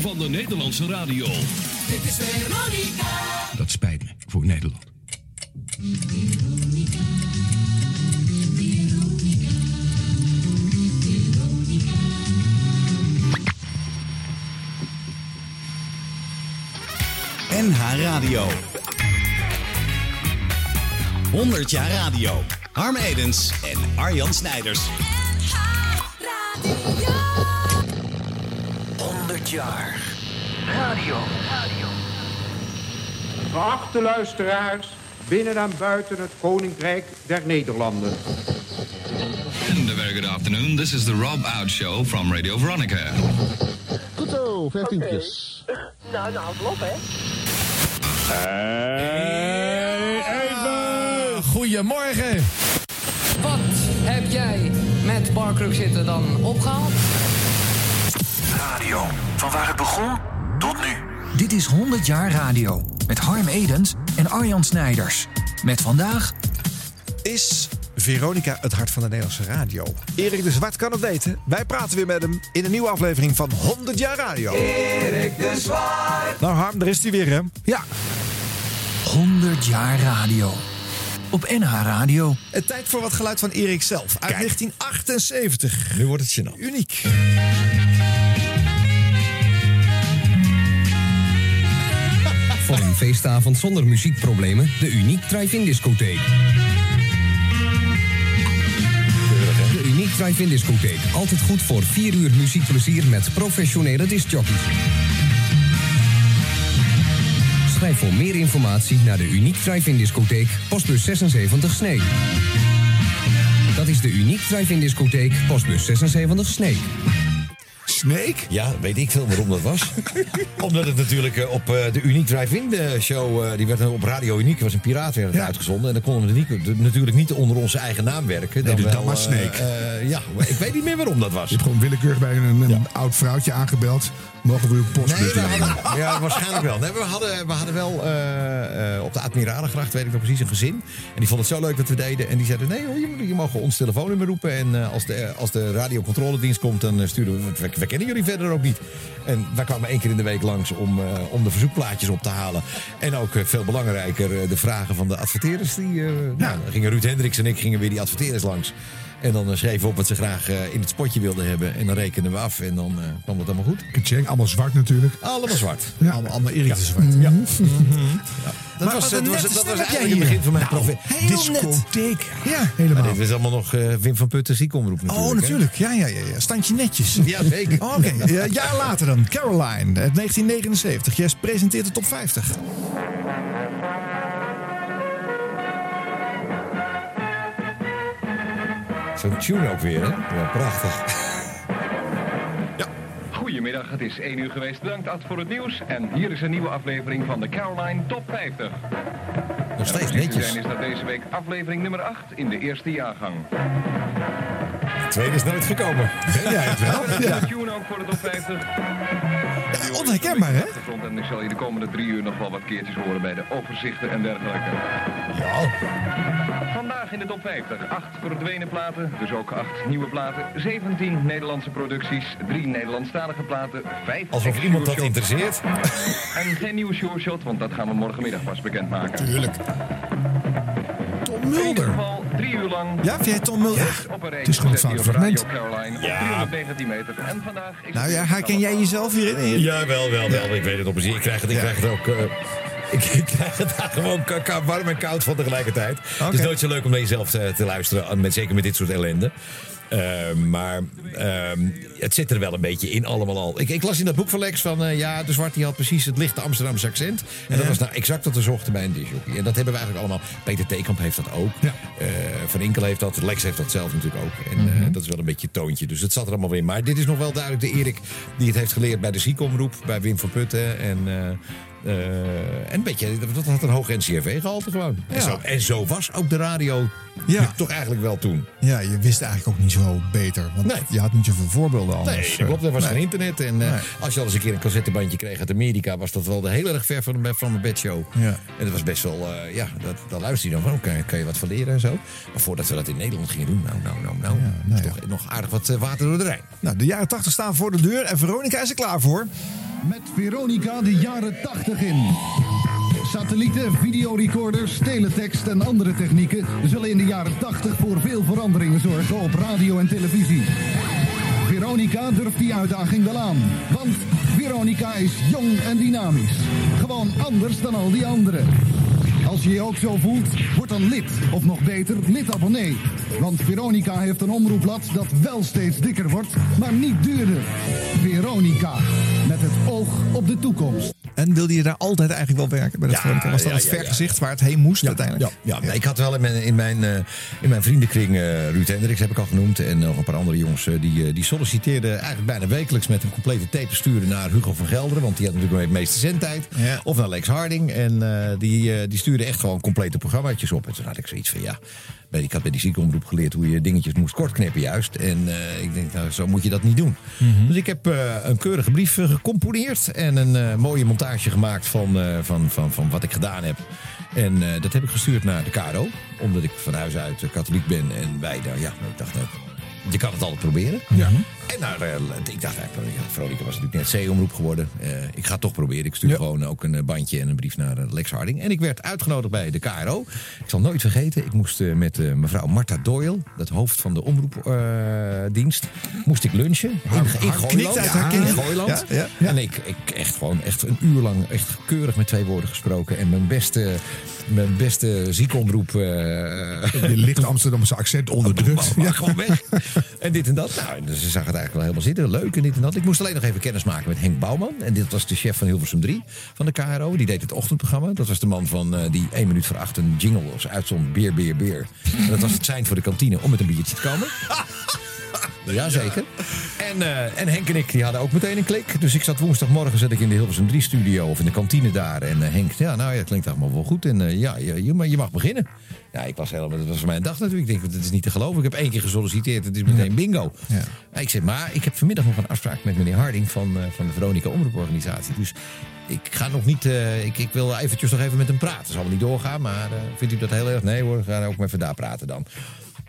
van de Nederlandse radio. Dit is Veronica. Dat spijt me voor Nederland. NH Radio. 100 jaar radio. Harm Edens en Arjan Snijders. 100 jaar radio. Geachte luisteraars, binnen en buiten het Koninkrijk der Nederlanden. And a very good afternoon. This is the Rob Out Show from Radio Veronica. Goed zo, vijftientjes. Nou, nou, het op, hè? Even! Goedemorgen! Wat heb jij met Barkruk zitten dan opgehaald? Radio. Van waar het begon tot nu. Dit is 100 jaar radio met Harm Edens en Arjan Snijders. Met vandaag Is Veronica het hart van de Nederlandse radio? Erik de Zwart kan het weten. Wij praten weer met hem in een nieuwe aflevering van 100 jaar radio. Erik de Zwart. Nou Harm, daar is hij weer hè? Ja. 100 jaar radio. Op NH Radio. Het tijd voor wat geluid van Erik zelf. Uit 1978. Nu wordt het gênant. Uniek. Voor een feestavond zonder muziekproblemen, de Uniek Drive-In Discotheek. De Uniek Drive-In Discotheek. Altijd goed voor 4 uur muziekplezier met professionele discjockeys. Schrijf voor meer informatie naar de Uniek Drive-In Discotheek, postbus 76 Snee. Dat is de Uniek Drive-In Discotheek, postbus 76 Snee. Snake? Ja, weet ik veel waarom dat was. Omdat het natuurlijk eh, op eh, de Unique Drive-In eh, show, die werd op Radio Uniek, was een piraat werd Ja. uitgezonden. En dan konden we niet, natuurlijk niet onder onze eigen naam werken. Nee, dus wel, maar eh, Snake. ja, ik weet niet meer waarom dat was. Je hebt gewoon willekeurig bij een, een oud vrouwtje aangebeld. Mogen we uw Nee, postbus hadden, ja, waarschijnlijk wel. Nee, we, hadden, we hadden wel op de Admiralengracht, weet ik nog precies, een gezin. En die vonden het zo leuk dat we deden. En die zeiden, nee hoor, je, je mag ons telefoonnummer roepen. En als, de, als de radiocontroledienst komt, dan sturen we... We, we kennen jullie verder ook niet. En wij kwamen één keer in de week langs om, eh, om de verzoekplaatjes op te halen. En ook eh, veel belangrijker, eh, de vragen van de adverteerders. Die, nou, dan gingen Ruud Hendricks en ik gingen weer die adverteerders langs. En dan eh, schreven we op wat ze graag eh, in het spotje wilden hebben. En dan rekenden we af en dan eh, kwam het allemaal goed. Kacheng, allemaal zwart natuurlijk. Allemaal zwart. Ja. Allemaal, allemaal Erik de Zwart. Ja. Maar Dat was, dat was, dat was eigenlijk het begin van mijn Nou, net. Discotheek. Ja. Maar Helemaal. dit is allemaal nog Wim van Putten ziekomroep natuurlijk. Oh, hè? natuurlijk. Ja, ja, ja, ja. Standje netjes. Ja, zeker. Oké, een jaar later dan. Caroline, uit 1979. Jij presenteert de top 50. Zo'n tune ook weer, hè? Ja, prachtig. Goedemiddag, het is 1 uur geweest. Bedankt Ad voor het nieuws. En hier is een nieuwe aflevering van de Caroline Top 50. Nog steeds netjes. zijn is dat deze week aflevering nummer 8 in de eerste jaargang. De tweede is nooit gekomen. Ben jij het wel? Ja. De tune ook voor de top 50. Ja, onherkenbaar, hè? En ik zal je de komende drie uur nog wel wat keertjes horen bij de overzichten en dergelijke. Ja. Vandaag in de top 50. 8 verdwenen platen, dus ook 8 nieuwe platen. 17 Nederlandse producties, 3 Nederlandstalige platen, 5 Alsof iemand dat interesseert. En geen nieuwe showshot, want dat gaan we morgenmiddag pas bekendmaken. Tuurlijk. Tom In ieder Mulder. geval drie uur lang. Ja, vind jij Tom Mulder? Een Het is gewoon een fout fragment. Caroline op Ja. 319 meter. En vandaag is Nou ja, herken jij jezelf hierin? Ja, wel, wel, wel. Ik weet het op een Ik krijg het, ik Ja. krijg het ook... eh, ik, ik krijg het daar gewoon warm en koud van tegelijkertijd. Het is nooit zo leuk om naar jezelf te, te luisteren. Met, zeker met dit soort ellende. Eh, maar ehm, het zit er wel een beetje in allemaal al. Ik, ik las in dat boek van Lex van... eh, ja, de Zwart die had precies het lichte Amsterdamse accent. En dat was nou exact wat we zochten bij een disjockey. En dat hebben we eigenlijk allemaal. Peter Theekamp heeft dat ook. Ja. Eh, van Inkel heeft dat. Lex heeft dat zelf natuurlijk ook. En eh, dat is wel een beetje toontje. Dus het zat er allemaal weer in. Maar dit is nog wel duidelijk de Erik die het heeft geleerd bij de ziekomroep. Bij Wim van Putten. En... eh, eh, en een beetje, dat had een hoog NCRV-gehalte gewoon. En, zo, en zo was ook de radio Ja. toch eigenlijk wel toen. Ja, je wist eigenlijk ook niet zo beter. Want Nee. je had niet zoveel voorbeelden anders. Nee, dat klopt. Er was Nee. geen internet. En eh, als je al eens een keer een cassettebandje kreeg uit Amerika... was dat wel de heel erg ver van, de- van mijn bedshow. Ja. En dat was best wel... eh, ja, dat, daar luister je dan van. Kan, je- kan je wat van leren en zo. Maar voordat we dat in Nederland gingen doen... Nou, nou, nou, nou. nou toch nog aardig wat eh, water door de Rijn. Nou, de jaren 80 staan voor de deur en Veronica is er klaar voor. Met Veronica de jaren 80 in. Satellieten, videorecorders, teletext en andere technieken zullen in de jaren 80 voor veel veranderingen zorgen op radio en televisie. Veronica durft die uitdaging wel aan. Want Veronica is jong en dynamisch. Gewoon anders dan al die anderen. Als je je ook zo voelt, word dan lid. Of nog beter, lid-abonnee. Want Veronica heeft een omroepblad dat wel steeds dikker wordt, maar niet duurder. Veronica, met het oog op de toekomst. En wilde je daar altijd eigenlijk wel werken bij de Ja? Was dat het vergezicht waar het heen moest uiteindelijk? Ja, ik had wel in mijn, in mijn, eh, in mijn vriendenkring eh Ruud Hendricks, heb ik al genoemd. En nog een paar andere jongens eh, die, die solliciteerden eigenlijk bijna wekelijks met een complete tape sturen naar Hugo van Gelderen. Want die had natuurlijk de meeste zendtijd. Of naar Lex Harding. En die, die stuurde echt gewoon complete programmaatjes op. En toen had ik zoiets van ja. Bij- Ik had bij die ziekenomroep geleerd hoe je dingetjes moest kortknippen juist. En eh, ik denk, nou, zo moet je dat niet doen. Dus ik heb eh, een keurige brief eh, gecomponeerd. En een mooie montage gemaakt van, van, van, van wat ik gedaan heb. En dat heb ik gestuurd naar de KRO. Omdat ik van huis uit katholiek ben. En wij daar, ja, ik dacht, nou, je kan het altijd proberen. Ja. En nou, eh, ik dacht eigenlijk, ja, Veronica was natuurlijk net C-omroep geworden. Eh, ik ga het toch proberen. Ik stuur gewoon ook een eh, bandje en een brief naar Lex Harding. En ik werd uitgenodigd bij de KRO. Ik zal nooit vergeten, ik moest met mevrouw Marta Doyle, het hoofd van de omroepdienst, moest ik lunchen. In, in Gooiland. in. Gooiland. Ja. En ik, ik echt gewoon echt een uur lang echt keurig met twee woorden gesproken. En mijn beste, mijn beste ziekenomroep... eh, Je licht Amsterdamse accent onderdrukt. ja. gewoon weg. En dit en dat. Nou, ze zag het wel helemaal zitten. Leuk en dit en dat. Ik moest alleen nog even kennis maken met Henk Bouwman. En dit was de chef van Hilversum 3 van de KRO. Die deed het ochtendprogramma. Dat was de man van eh, die 1 minuut voor 8 een jingle als uitzond. Beer, beer, beer. En dat was het zijn voor de kantine om met een biertje te komen. Jazeker. En, eh, en Henk en ik die hadden ook meteen een klik. Dus ik zat woensdagmorgen zat ik in de Hilversum 3 studio of in de kantine daar. En eh, Henk, ja, nou ja, klinkt allemaal wel goed. En eh, ja, je, je, maar je mag beginnen. Ja, ik was helemaal, dat was voor mij een dag natuurlijk. Ik denk, dat is niet te geloven. Ik heb één keer gesolliciteerd, het is meteen bingo. Ja. Ik zeg, maar ik heb vanmiddag nog een afspraak met meneer Harding van, van de Veronica Omroeporganisatie. Dus ik ga nog niet, ik, ik wil eventjes nog even met hem praten. Zal wel niet doorgaan, maar vindt u dat heel erg? Nee hoor, we gaan ook maar even daar praten dan.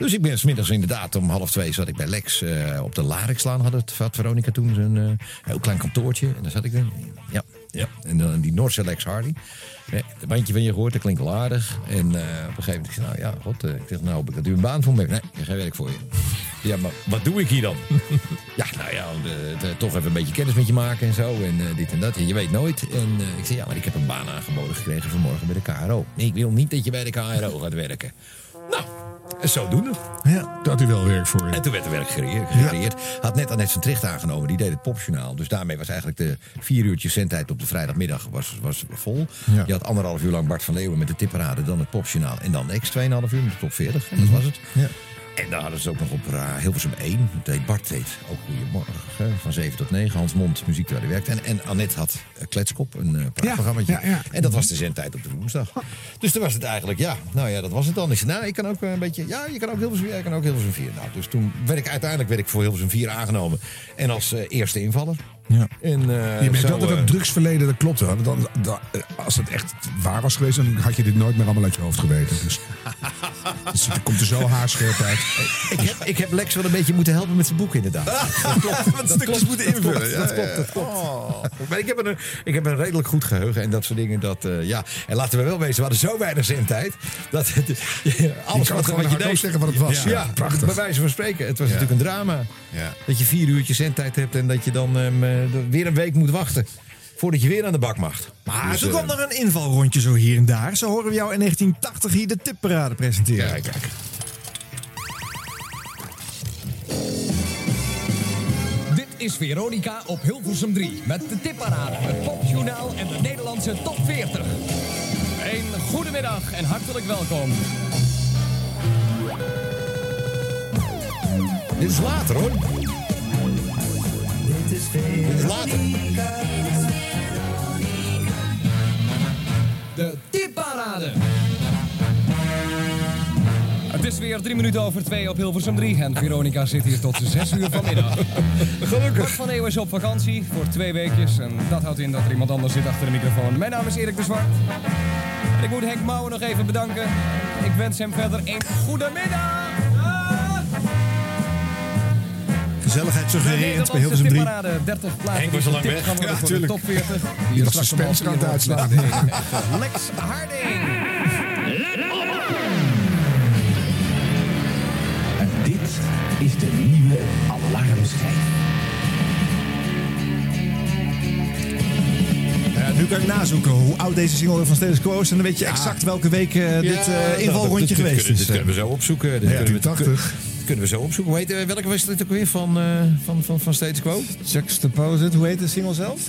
Dus ik ben smiddags inderdaad om half twee zat ik bij Lex eh, op de Larixlaan. Had, het, had Veronica toen zo'n eh, heel klein kantoortje. En daar zat ik dan. Ja, ja. En dan die Noordse Lex Hardy. Ja, het bandje van je gehoord, dat klinkt wel aardig. En eh, op een gegeven moment, ik zei, nou ja, god, ik zeg, nou hoop ik dat u een baan voor me. Nee, ik heb geen werk voor je. Ja, maar wat doe ik hier dan? ja, nou ja, toch even een beetje kennis met je maken en zo. En dit en dat. En je weet nooit. En ik zei, ja, maar ik heb een baan aangeboden gekregen vanmorgen bij de KRO. Nee, ik wil niet dat je bij de KRO gaat werken. Nou, zodoende. Ja. Dat hij wel werk voor je. En toen werd er werk gecreëerd. Had net Annette van Tricht aangenomen, die deed het popjournaal. Dus daarmee was eigenlijk de vier uurtjes zendtijd op de vrijdagmiddag was, was vol. Ja. Je had anderhalf uur lang Bart van Leeuwen met de tipparade, dan het popjournaal. En dan X 2,5 uur met de top 40. En dat was het. Ja. En dan hadden ze ook nog op uh, Hilversum 1. Dat Bart deed ook Goedemorgen. hè, Van 7 tot 9. Hans Mond, muziek terwijl hij werkte. En, en Annette had uh, Kletskop, een uh, praatprogrammaatje. Ja, ja, ja. En dat was de zendtijd op de woensdag. Dus toen was het eigenlijk, ja, nou ja, dat was het dan. Ik zei, nou, ik kan ook een beetje, ja, je kan ook Hilversum, ja, je kan ook Hilversum 4. Nou, dus toen werd ik uiteindelijk werd ik voor Hilversum 4 aangenomen. En als eerste invaller. Ja. En, uh, je bent zo, altijd uh, dat drugsverleden, dat klopt wel. Dan, dan, als het echt waar was geweest, dan had je dit nooit meer allemaal uit je hoofd geweten. Dus, dus het komt er zo haarscherp uit. ik, heb, ik heb Lex wel een beetje moeten helpen met zijn boek, inderdaad. dat klopt. Wat stukjes moeten invullen. Dat klopt, dat. Dat. Oh. Maar ik heb, een, ik heb een redelijk goed geheugen en dat soort dingen. Dat, uh, ja. En laten we wel wezen, we hadden zo weinig zendtijd. Dat je alles wat, wat je deed. zeggen wat het was. Ja, ja prachtig. Bij wijze van spreken. Het was ja. natuurlijk een drama. Ja. Dat je vier uurtjes zendtijd hebt en dat je dan um, weer een week moet wachten. Voordat je weer aan de bak mag. Maar dus, toen uh, kwam er een invalrondje zo hier en daar. Zo horen we jou in 1980 hier de tipparade presenteren. Kijk, kijk. Dit is Veronica op Hilversum 3. Met de tipparade, het popjournaal en de Nederlandse top 40. Een goedemiddag en hartelijk welkom. Dit is later hoor. Is. De tipparade. Het is weer drie minuten over twee op Hilversum 3 en Veronica zit hier tot zes uur vanmiddag. Gelukkig. Bart van Eeuwen is op vakantie voor twee weekjes en dat houdt in dat er iemand anders zit achter de microfoon. Mijn naam is Erik de Zwart. En ik moet Henk Mouwen nog even bedanken. Ik wens hem verder een goede middag. Gezelligheid suggererend bij Hilversum 3. tipparade, 30 plaatsen. Henk was al lang weg. Ja, tuurlijk. top 40. Je Hier was suspense aan het uitslaan. Lex Harding. En dit is de nieuwe alarmschijf. Nu kan ik nazoeken hoe oud deze single van Status Quo is. En dan weet je exact welke week eh, dit eh, invalrondje geweest Dit is. kunnen we zo opzoeken. Dit Ja, kunnen, we, 80. Kunnen we zo opzoeken. Hoe heet, eh, welke was dit ook weer van, eh van, van, van Status Quo? Juxtapose it. Hoe heet de single zelf?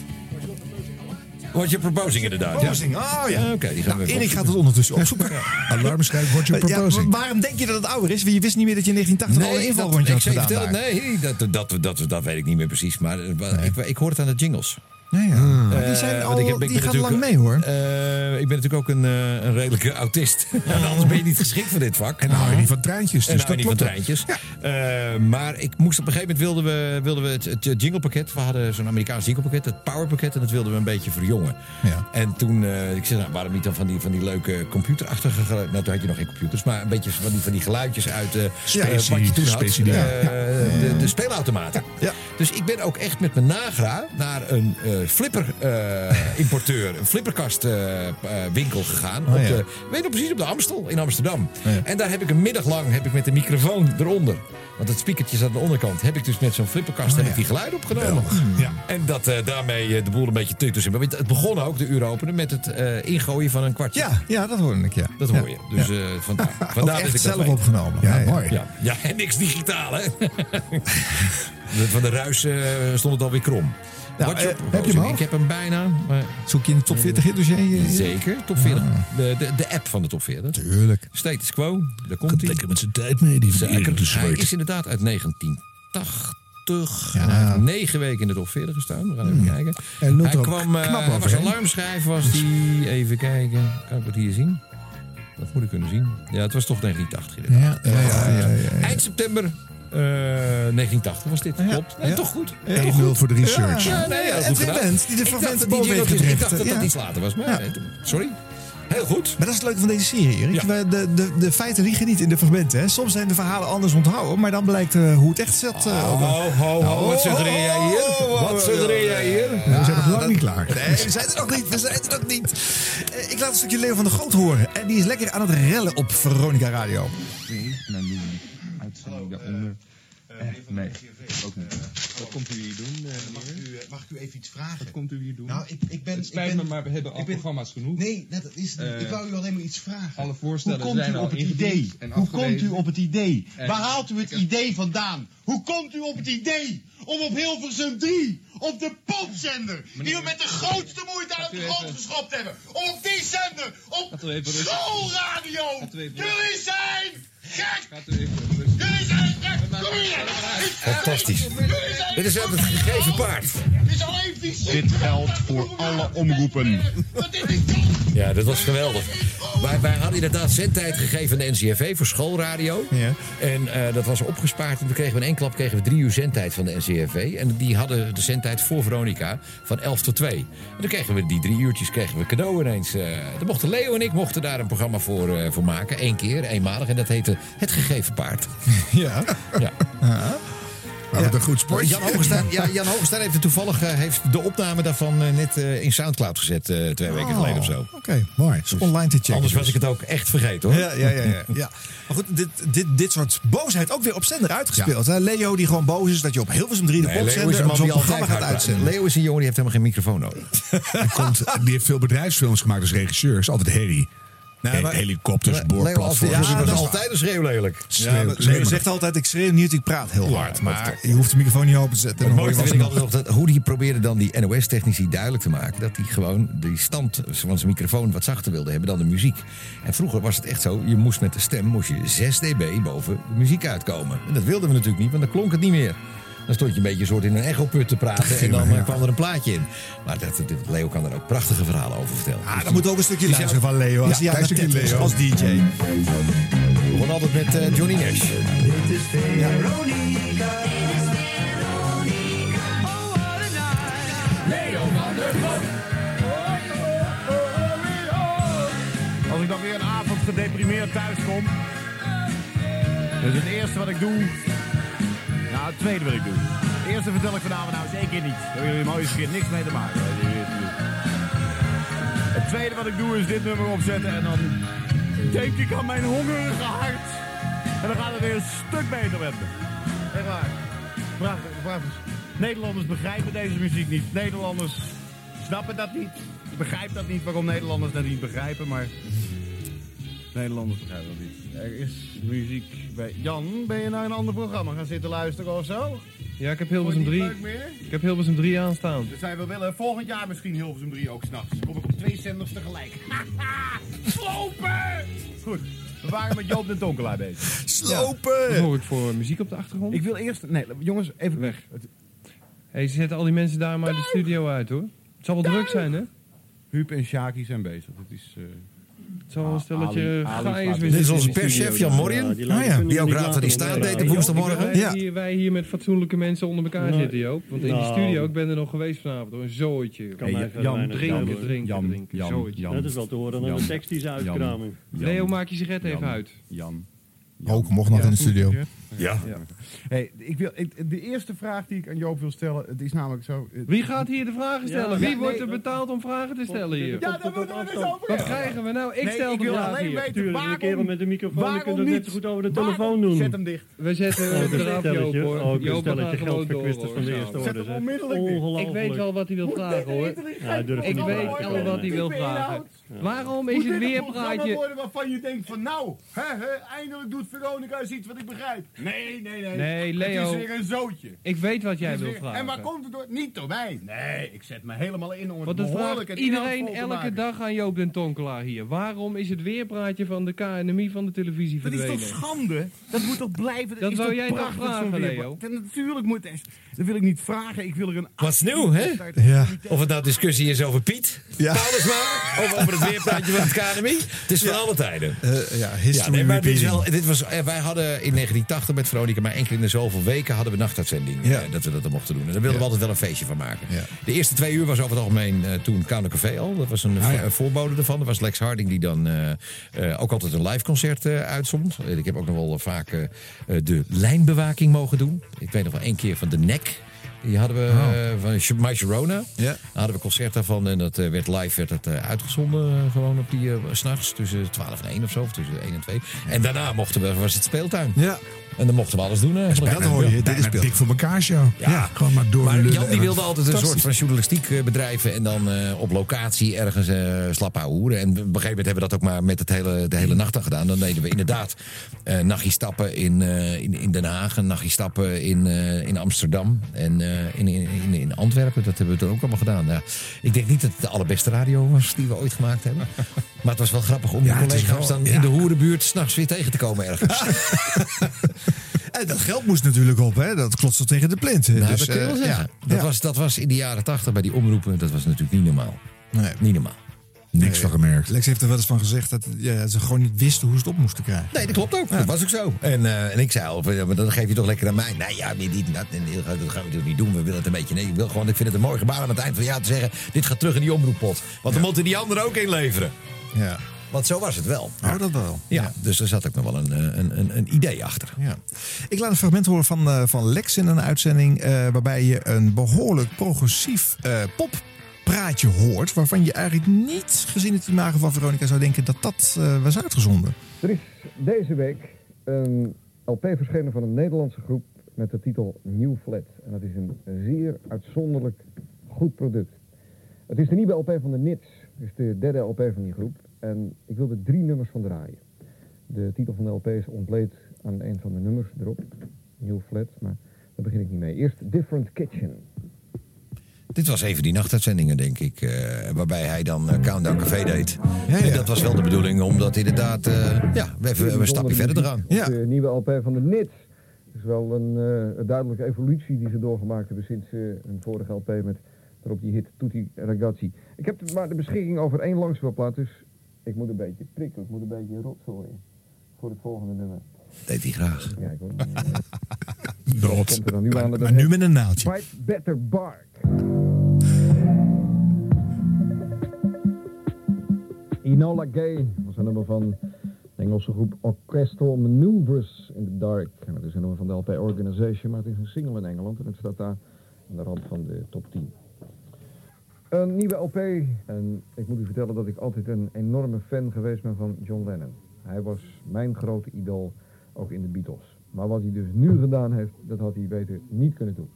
What you're proposing inderdaad. Proposing, oh ja. Oké, die gaan we Nou, even Erik gaat opzoeken. het ondertussen opzoeken. Alarmschijf wordt je Ja, proposing. maar waarom denk je dat het ouder is? Want je wist niet meer dat je in 1980 al een invalrondje had gedaan. het. Nee, dat, dat, dat, dat, weet ik niet meer precies. Maar eh, ik, ik hoor het aan de jingles. Nee, ja. Maar die Eh, zijn al, ik heb- ik die ben gaan lang mee hoor. Eh, ik ben natuurlijk ook een, eh, een redelijke autist. En anders ben je niet geschikt voor dit vak. En dan hou je niet van treintjes. En Dus nou, dat niet van treintjes. Eh, maar ik moest op een gegeven moment wilden we, wilden we het, het jinglepakket. We hadden zo'n Amerikaans jinglepakket, het powerpakket. En dat wilden we een beetje verjongen. Ja. En toen, eh, ik zei, nou, waarom niet dan van die, van die leuke computerachtige geluiden? Nou, toen had je nog geen computers, maar een beetje van die, van die geluidjes uit eh Specie, eh, wat je toen had. specie, eh, ja. de, de speelautomaten. Ja. Dus ik ben ook echt met mijn nagra naar een eh, flipper eh, importeur, een flipperkast eh, eh, winkel gegaan. Oh, op ja. de, weet je nog precies, op de Amstel in Amsterdam. Oh, ja. En daar heb ik een middag lang heb ik met de microfoon eronder. Want het speakertje zat aan de onderkant. Heb ik dus met zo'n flipperkast heb ik die geluiden opgenomen. Ja. En dat daarmee de boel een beetje tuk tussen. Maar het begon ook, de uur openen, met het ingooien van een kwartje. Ja, ja, dat hoorde ik, ja. Dat hoor je. Dus eh, vandaar, dat ik dat zelf weet. opgenomen. Ja, mooi. Ja, ja, en niks digitaal, hè? Van de ruis stond het alweer krom. Nou, eh, heb je hem al? Ik heb hem bijna. Maar Zoek je in de top 40 hit dossier? eh, zeker, top 40. De, de, de app van de top 40. Tuurlijk. Status Quo, daar komt hij. Lekker met zijn tijd mee, die de Hij is inderdaad uit 1980. Ja. Hij heeft negen weken in de top 40 gestaan. We gaan even kijken. En Hij kwam, eh, knap was was die. Even kijken. Kan ik dat hier zien? Dat moet ik kunnen zien. Ja, het was toch 1980 inderdaad. Ja, ja, ja. Eind september eh, 1980 was dit. Klopt. Nee, toch goed. 1-0 voor de research. Ja, nee, goed gedaan. Band, die de Ik dacht dat boven die heeft jingle- Ik gedreven. dacht dat dat Ja. iets later was. Maar sorry. Heel goed. Maar dat is het leuke van deze serie, Erik. Ja. De, de, de feiten liegen niet in de fragmenten. Hè. Soms zijn de verhalen anders onthouden, maar dan blijkt eh, hoe het echt zit. eh, Ho, op de- ho, ho. Wat suggereer jij hier? Wat suggereer jij hier? We zijn nog lang niet klaar. Nee, we zijn er nog niet. We zijn er nog niet. Eh, Ik laat een stukje Leo van der Groot horen. En die is lekker aan het rellen op Veronica Radio. Ook niet. Wat komt u hier doen, eh, Mag ik, u, eh, mag ik u even iets vragen? Wat komt u hier doen? Nou, ik, ik ben... Het spijt ik ben, me, maar we hebben al ben- programma's genoeg. Nee, net, dat is. Eh, ik wou u alleen maar iets vragen. alle voorstellen Hoe komt zijn u op het idee? Hoe komt u op het idee? En- Waar haalt u het idee vandaan? Hoe komt u op het idee om op Hilversum 3, op de popzender, die we met de grootste moeite uit de even- grond geschopt hebben, om op die zender, op schoolradio, jullie zijn gek! Jullie zijn! Fantastisch. Dit is uit het gegeven paard. Dit geldt voor alle omroepen. Ja, dat was geweldig. Wij, wij hadden inderdaad zendtijd gegeven aan de NCRV voor schoolradio. Ja. En eh, dat was opgespaard. En toen kregen we in één klap kregen we drie uur zendtijd van de NCRV. En die hadden de zendtijd voor Veronica van 11 tot 2. En dan kregen we die drie uurtjes kregen we cadeau ineens. eh dan mochten Leo en ik mochten daar een programma voor, eh, voor maken. Eén keer, eenmalig. En dat heette Het Gegeven Paard. Ja. Ja. Maar wat een goed sportje. Jan Hoogstein, ja, Jan heeft het toevallig eh, heeft de opname daarvan eh, net eh, in Soundcloud gezet. twee weken geleden of zo. Oké, mooi. Is online te checken. Anders was dus. ik het ook echt vergeten hoor. Ja, ja, ja, ja, ja. Maar goed, dit, dit, dit soort boosheid ook weer op zender uitgespeeld. Hè? Leo die gewoon boos is dat je op Hilversum 3 de Nee, popzender zo'n programma gaat uitzenden. Leo is een jongen die heeft helemaal geen microfoon nodig. Die, komt, die heeft veel bedrijfsfilms gemaakt als regisseur. Is altijd herrie. Nee, maar- Helikopters, boorplatforms. Ja, dat is altijd een schreeuw lelijk. Ja, maar Schreeuw- Leo zegt altijd, ik schreeuw niet, ik praat heel Ja, hard. Maar je hoeft de microfoon niet open te zetten. Het dan hoor je mooiste wel vind ik altijd nog dat, hoe die probeerde dan die NOS-technici duidelijk te maken dat hij gewoon die stand van zijn microfoon wat zachter wilde hebben dan de muziek. En vroeger was het echt zo, je moest met de stem moest je 6 dB boven de muziek uitkomen. En dat wilden we natuurlijk niet, want dan klonk het niet meer. Dan stond je een beetje een soort in een echoput te praten en dan eh, kwam er een plaatje in. Maar dat, dat- Leo kan er ook prachtige verhalen over vertellen. Ah, dan moet ook een stukje luisteren van Leo. Als Ja, het stukje is Leo. als DJ. We begonnen altijd met eh, Johnny Nash. Als ik dan weer een avond gedeprimeerd thuis kom. Dus het eerste wat ik doe. Nou, het tweede wil ik doen. De eerste vertel ik vanavond nou zeker niet. Daar hebben jullie mooie keer niks mee te maken. Het tweede wat ik doe is dit nummer opzetten en dan denk ik aan mijn hongerige hart. En dan gaat het weer een stuk beter met me. Echt waar. Prachtig, prachtig. Nederlanders begrijpen deze muziek niet. Nederlanders snappen dat niet. Ik begrijp dat niet waarom Nederlanders dat niet begrijpen, maar Nederlanders begrijpen dat niet. Er is muziek bij... Jan, ben je naar een ander programma gaan zitten luisteren of zo? Ja, ik heb Hilversum Vond je 3. niet leuk meer? Ik heb Hilversum 3 aanstaan. Dus wij wel willen volgend jaar misschien Hilversum 3 ook s'nachts. Dan kom ik op twee zenders tegelijk. Slopen! Goed, we waren met Joop de Tonkelaar bezig. Slopen! Wat hoor ik voor muziek op de achtergrond? Ik wil eerst... Nee, jongens, even weg. hey, ze zetten al die mensen daar maar de studio uit hoor. Het zal wel druk zijn hè? Huub en Shaki zijn bezig. Het is... eh, Een stelletje gaaiers. Dit is onze de perschef. Jan Morrien. Ja, Ah, ja. Die ook Raad van die Staat deed op woensdagmorgen. Wij, Ja. hier, wij hier met fatsoenlijke mensen onder elkaar zitten, Joop. Want in die nou. studio, ik ben er nog geweest vanavond, hoor. Een zooitje. Jan, drinken, drinken, drinken. Dat is wel te horen aan de tekst die ze uitkramen. Leo, maak je sigaret even uit. Jan. Ook mocht nog in de studio. Ja. Hey, ik wil, ik, de eerste vraag die ik aan Joop wil stellen, het is namelijk zo... het- Wie gaat hier de vragen stellen? Ja, Wie ja, wordt nee, er betaald om vragen te stellen hier? Ja, daar moeten we het eens over Wat krijgen we nou? Ik Nee, stel ik de wil vraag alleen hier. weten Tuurlijk, een waarom... kerel met een microfoon, die waarom kunt het net niet? zo goed over de Waarom- telefoon doen. Zet hem dicht. We zetten Ook op een de radio stelletje, op, hoor. een Joop, we gaan stelletje gewoon door, geldverkwisters hoor. van de eerste Zet orde. hem onmiddellijk. Ik weet wel wat hij wil vragen, hoor. Ik weet te al wat hij wil vragen. Waarom is het weer praatje... worden waarvan je denkt van nou, eindelijk doet Veronica eens iets wat ik begrijp. Nee, nee, nee. Nee, Leo. Het is weer een zootje. Ik weet wat jij is wil weer- vragen. En waar komt het door? Niet door mij. Nee, ik zet me helemaal in om het dat behoorlijk en iedereen elke dag aan Joop den Tonkelaar hier. Waarom is het weerpraatje van de KNMI van de televisie Dat is verdwenen? toch schande? Dat moet toch blijven? Dat is toch jij toch vragen, Leo? Natuurlijk moet het. Dat wil ik niet vragen. Ik wil er een. Wat is nieuw, hè? Ja. Of het nou discussie is over Piet, Ja. Paulusma, of over het weerplaatje van het KNMI. Het is van alle tijden. Eh, ja, history Ja, nee, maar dit is repeating. wel, dit was, eh, wij hadden in 1980 met Veronica maar keer in de zoveel weken hadden we nachtuitzending. Ja. eh, dat we dat er mochten doen. En daar wilden we altijd wel een feestje van maken. De eerste twee uur was over het algemeen eh, toen Koude Café al. Dat was een, Ah, een voorbode ervan. Er was Lex Harding die dan eh, ook altijd een live concert uitzond. Ik heb ook nog wel vaak de lijnbewaking mogen doen. Ik weet nog wel één keer van de nek. Die hadden we eh, van My Sharona. Oh. Ja. Daar hadden we concert daarvan en dat werd live werd het, uitgezonden. gewoon op die s s'nachts tussen 12 en 1 of zo. Of tussen 1 en 2. En daarna mochten we, was het speeltuin. Ja. En dan mochten we alles doen. eigenlijk. Dat hoor je. Dit is dik voor elkaar show. Ja. Gewoon maar door Maar Jan die wilde altijd een soort van journalistiek eh, bedrijven. En dan eh, op locatie ergens eh slap ouwe hoeren. En op een gegeven moment hebben we dat ook maar met het hele, de hele nacht aan gedaan. Dan deden we inderdaad eh nachtje stappen in, eh, in, in Den Haag. Een nachtje stappen in, eh, in Amsterdam. En eh, in, in, in, in Antwerpen. Dat hebben we toen ook allemaal gedaan. Ja, ik denk niet dat het de allerbeste radio was die we ooit gemaakt hebben. Maar het was wel grappig om je Ja, is collega's dan ja. in de hoerenbuurt s'nachts weer tegen te komen ergens. En dat geld moest natuurlijk op, hè? Dat klotste tegen de plint. Nou, dus, dat zeggen. ja. Dat, Ja. Was, dat was in de jaren tachtig bij die omroepen. Dat was natuurlijk niet normaal. Nee. Niet normaal. Niks van gemerkt. Lex heeft er wel eens van gezegd dat ja, ze gewoon niet wisten hoe ze het op moesten krijgen. Nee, dat klopt ook. Dat was ook zo. En, eh, en ik zei al, ja, maar dan geef je toch lekker aan mij. Nee, ja, dit, dat, dat gaan we natuurlijk niet doen. We willen het een beetje. Nee, ik wil gewoon, ik vind het een mooi gebaar om aan het eind van het jaar te zeggen: dit gaat terug in die omroeppot. Want dan moeten die anderen ook inleveren. Ja. Want zo was het wel. Oh, dat wel. Ja, dus er zat ook nog wel een, eh, een, een, een idee achter. Ja. Ik laat een fragment horen van, eh, van Lex in een uitzending. eh, waarbij je een behoorlijk progressief eh, poppraatje hoort. Waarvan je eigenlijk niet, gezien het imago van Veronica, zou denken dat dat was uitgezonden. Er is deze week een LP verschenen van een Nederlandse groep met de titel New Flat. En dat is een zeer uitzonderlijk goed product. Het is de nieuwe LP van de Nits. Is de derde LP van die groep. En ik wil er drie nummers van draaien. De titel van de LP is ontleed aan een van de nummers erop. New Flat, maar daar begin ik niet mee. Eerst Different Kitchen. Dit was even die nachtuitzendingen, denk ik. eh, waarbij hij dan eh, Countdown Café deed. En dat was wel de bedoeling, omdat inderdaad. eh, ja, we even een stapje verder eraan. Ja. De nieuwe LP van de Nits. Het is wel een, duidelijke evolutie die ze doorgemaakt hebben sinds hun vorige LP met erop die hit Tutti Ragazzi. Ik heb maar de beschikking over één langspeelplaat, dus ik moet een beetje prikken, ik moet een beetje rotzooien voor het volgende nummer. Deed hij graag. Ja, ik hoor. Rot. Komt er dan nu aan dat Maar nu met een naaldje. Bite Better Bark. Enola Gay was een nummer van Engelse groep Orchestral Maneuvers in the Dark. En dat is een nummer van de LP Organization, maar het is een single in Engeland en het staat daar aan de rand van de top 10. Een nieuwe LP. En ik moet u vertellen dat ik altijd een enorme fan geweest ben van John Lennon. Hij was mijn grote idool, ook in de Beatles. Maar wat hij dus nu gedaan heeft, dat had hij beter niet kunnen doen.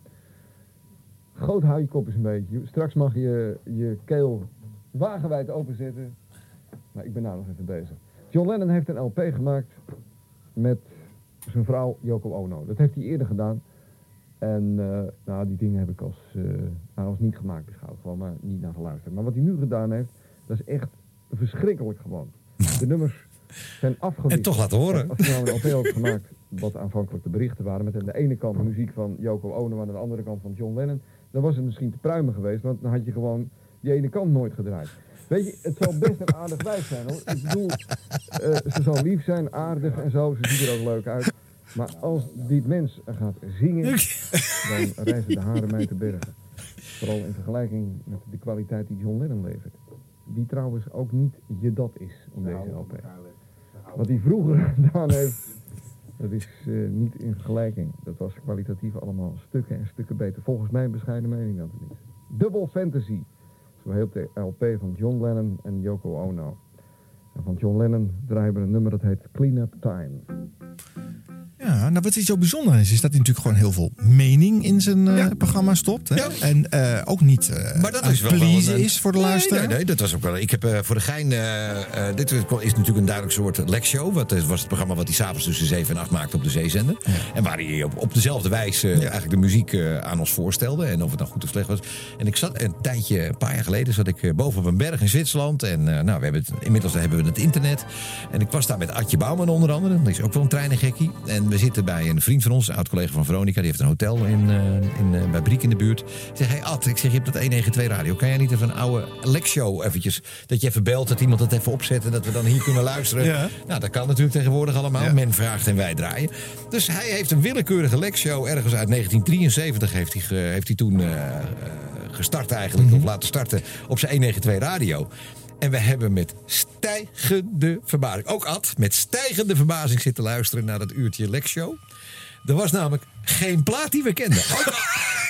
Groot hou je kop eens een beetje. Straks mag je je keel wagenwijd openzetten. Maar ik ben nou nog even bezig. John Lennon heeft een LP gemaakt met zijn vrouw Yoko Ono. Dat heeft hij eerder gedaan. En eh, nou, die dingen heb ik als, eh, nou, als niet gemaakt beschouwd. Gewoon maar niet naar geluisterd. Maar wat hij nu gedaan heeft, dat is echt verschrikkelijk gewoon. De nummers zijn afgewisseld. En toch laten horen. Als hij nou een LP had gemaakt, wat aanvankelijk de berichten waren, met aan de ene kant muziek van Yoko Ono en aan de andere kant van John Lennon, dan was het misschien te pruimen geweest, want dan had je gewoon die ene kant nooit gedraaid. Weet je, het zal best een aardig wijf zijn hoor. Ik bedoel, eh, ze zal lief zijn, aardig en zo, ze ziet er ook leuk uit. Maar als dit mens gaat zingen, dan reizen de haren mij te bergen. Vooral in vergelijking met de kwaliteit die John Lennon levert. Die trouwens ook niet je dat is op deze LP. Wat hij vroeger gedaan heeft, dat is eh, niet in vergelijking. Dat was kwalitatief allemaal stukken en stukken beter. Volgens mijn bescheiden mening dat het is. Double Fantasy. Zo heet de LP van John Lennon en Yoko Ono. En van John Lennon draaien we een nummer dat heet Clean Up Time. Ja, nou wat hij zo bijzonder is, is dat hij natuurlijk gewoon heel veel mening in zijn eh, programma stopt. Hè? En eh, ook niet eh Maar dat is wel wel een- is voor de Nee, luisteraar. Nee, nee, dat was ook wel. Ik heb eh, voor de gein. dit is natuurlijk een duidelijk soort lekshow. Wat was het programma wat hij s'avonds tussen 7 en 8 maakte op de zeezender. En waar hij op, op dezelfde wijze eigenlijk de muziek eh, aan ons voorstelde. En of het nou goed of slecht was. En ik zat een tijdje, een paar jaar geleden, zat ik boven op een berg in Zwitserland. En eh, nou, we hebben het, inmiddels hebben we het internet. En ik was daar met Adje Bouwman onder andere. Dat is ook wel een treinengekkie. En we zitten bij een vriend van ons, een oud-collega van Veronica. Die heeft een hotel in, eh, in, eh, bij Briek in de buurt. Ik zeg, hey Ad, ik zeg, je hebt dat 192 radio. Kan jij niet even een oude lekshow eventjes... dat je even belt, dat iemand het even opzet... en dat we dan hier kunnen luisteren. Ja. Nou, dat kan natuurlijk tegenwoordig allemaal. Men vraagt en wij draaien. Dus hij heeft een willekeurige lekshow... ergens uit 1973 heeft hij, heeft hij toen eh, gestart eigenlijk... of laten starten op zijn 192 radio... En we hebben met stijgende verbazing, ook Ad, met stijgende verbazing zitten luisteren naar dat uurtje lekshow. Er was namelijk geen plaat die we kenden.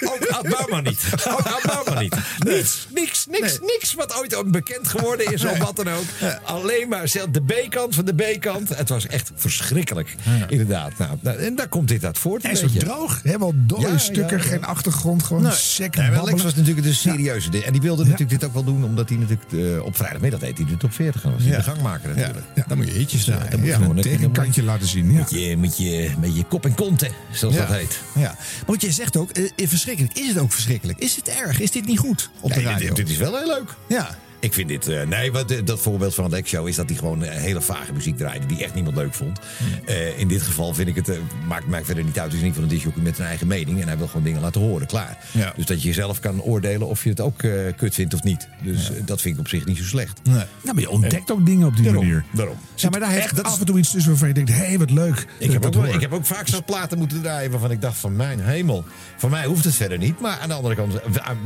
Ook, Bouwman niet. Ook Ad Bouwman niet. Niks, niks, niks, niks wat ooit ook bekend geworden is of wat dan ook. Alleen maar zelf de B-kant van de B-kant. Het was echt verschrikkelijk. Inderdaad. Nou, nou, en daar komt dit uit voort. En zo beetje. droog. Wel dode Ja, stukken, ja, ja. geen achtergrond. Gewoon Nee. sec Nee, Lex was natuurlijk de serieuze ding. En die wilde natuurlijk dit ook wel doen, omdat hij natuurlijk eh, op vrijdagmiddag deed hij de top 40. Dan was hij Ja. de gangmaker natuurlijk. Ja, dan moet je hitjes draaien. Dan moet je Ja, gewoon een tegenkantje laten zien. Ja. Met je, met, je, met je kop en konten, zoals Ja. dat heet. Ja. Maar wat jij zegt ook, eh, verschrikkelijk. Is het ook verschrikkelijk? Is het erg? Is dit niet goed op de Nee, radio? dit, dit is wel heel leuk. Ja. Ik vind dit... eh, nee, wat, eh, dat voorbeeld van Lex Show is dat hij gewoon eh, hele vage muziek draaide... die echt niemand leuk vond. Eh, in dit geval vind ik het... maakt mij verder niet uit. Het is niet van een disjockey met zijn eigen mening. En hij wil gewoon dingen laten horen, klaar. Ja. Dus dat je zelf kan oordelen of je het ook eh, kut vindt of niet. Dus dat vind ik op zich niet zo slecht. Nee. Nou, maar je ontdekt ook dingen op die Daarom, manier. daarom. Ja, maar daar heeft echt- dat is- af en toe iets tussen waarvan je denkt, hé, hey, wat leuk. Ik heb, ook, ik heb ook vaak zo'n platen moeten draaien waarvan ik dacht van mijn hemel. Voor mij hoeft het verder niet. Maar aan de andere kant,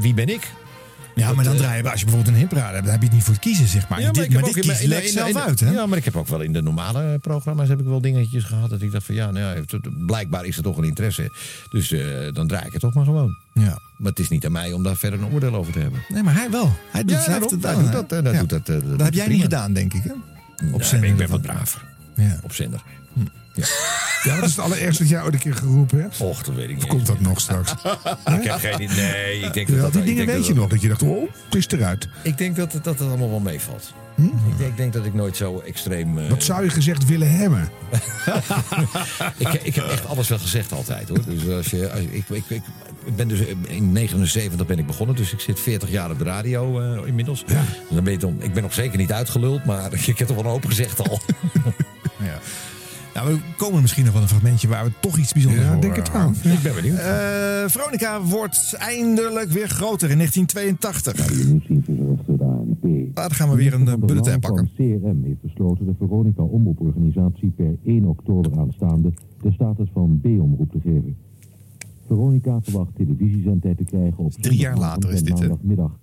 wie ben ik? Ja, maar dan eh, draaien we, als je bijvoorbeeld een hitparade hebt, dan heb je het niet voor het kiezen, zeg maar. Ja, dit, maar ook dit in- kiest in- Lex in- zelf uit, hè? Ja, maar ik heb ook wel in de normale programma's heb ik wel dingetjes gehad. Dat ik dacht van ja, nou ja, blijkbaar is er toch een interesse. Dus eh, dan draai ik het toch maar gewoon. Ja. Maar het is niet aan mij om daar verder een oordeel over te hebben. Nee, maar hij wel. Hij doet, Ja, hij heeft daarom. het Hij wel, doet hè? dat, doet dat, dat heb jij niet gedaan, denk ik, hè? Op zender ik ben wat braver. Ja. Op zender. Ja, wat is het allereerste dat jij ooit een keer geroepen hebt? Och, dat weet ik niet. Of komt dat nog straks? Ik heb geen idee. Nee, ik denk Ja, dat dat, die ik dingen denk weet dat je nog, dat je dacht, oh, het is eruit. Ik denk dat het, dat het allemaal wel meevalt. Hm? Ik, denk, ik denk dat ik nooit zo extreem. eh, Wat zou je gezegd willen hebben? ik, ik heb echt alles wel gezegd altijd hoor. Dus als je, als, ik, ik, ik, ik ben dus in 79 ben ik begonnen, dus ik zit 40 jaar op de radio eh, inmiddels. Dus dan ben je dan, ik ben nog zeker niet uitgeluld, maar ik heb er wel een hoop gezegd al. Ja. Nou, we komen misschien nog wel een fragmentje waar we toch iets bijzonders Ja, denk het wel. Ik ben benieuwd. Eh, Veronica wordt eindelijk weer groter in 1982. Nieuwsdienstverzorgster de ANP. Ah, gaan we weer een bulletin pakken. CRM heeft besloten de Veronica Omroeporganisatie per 1 oktober aanstaande de status van B-omroep te geven. Veronica verwacht televisiezendtijd te krijgen op Drie jaar later is dit, maandagmiddag.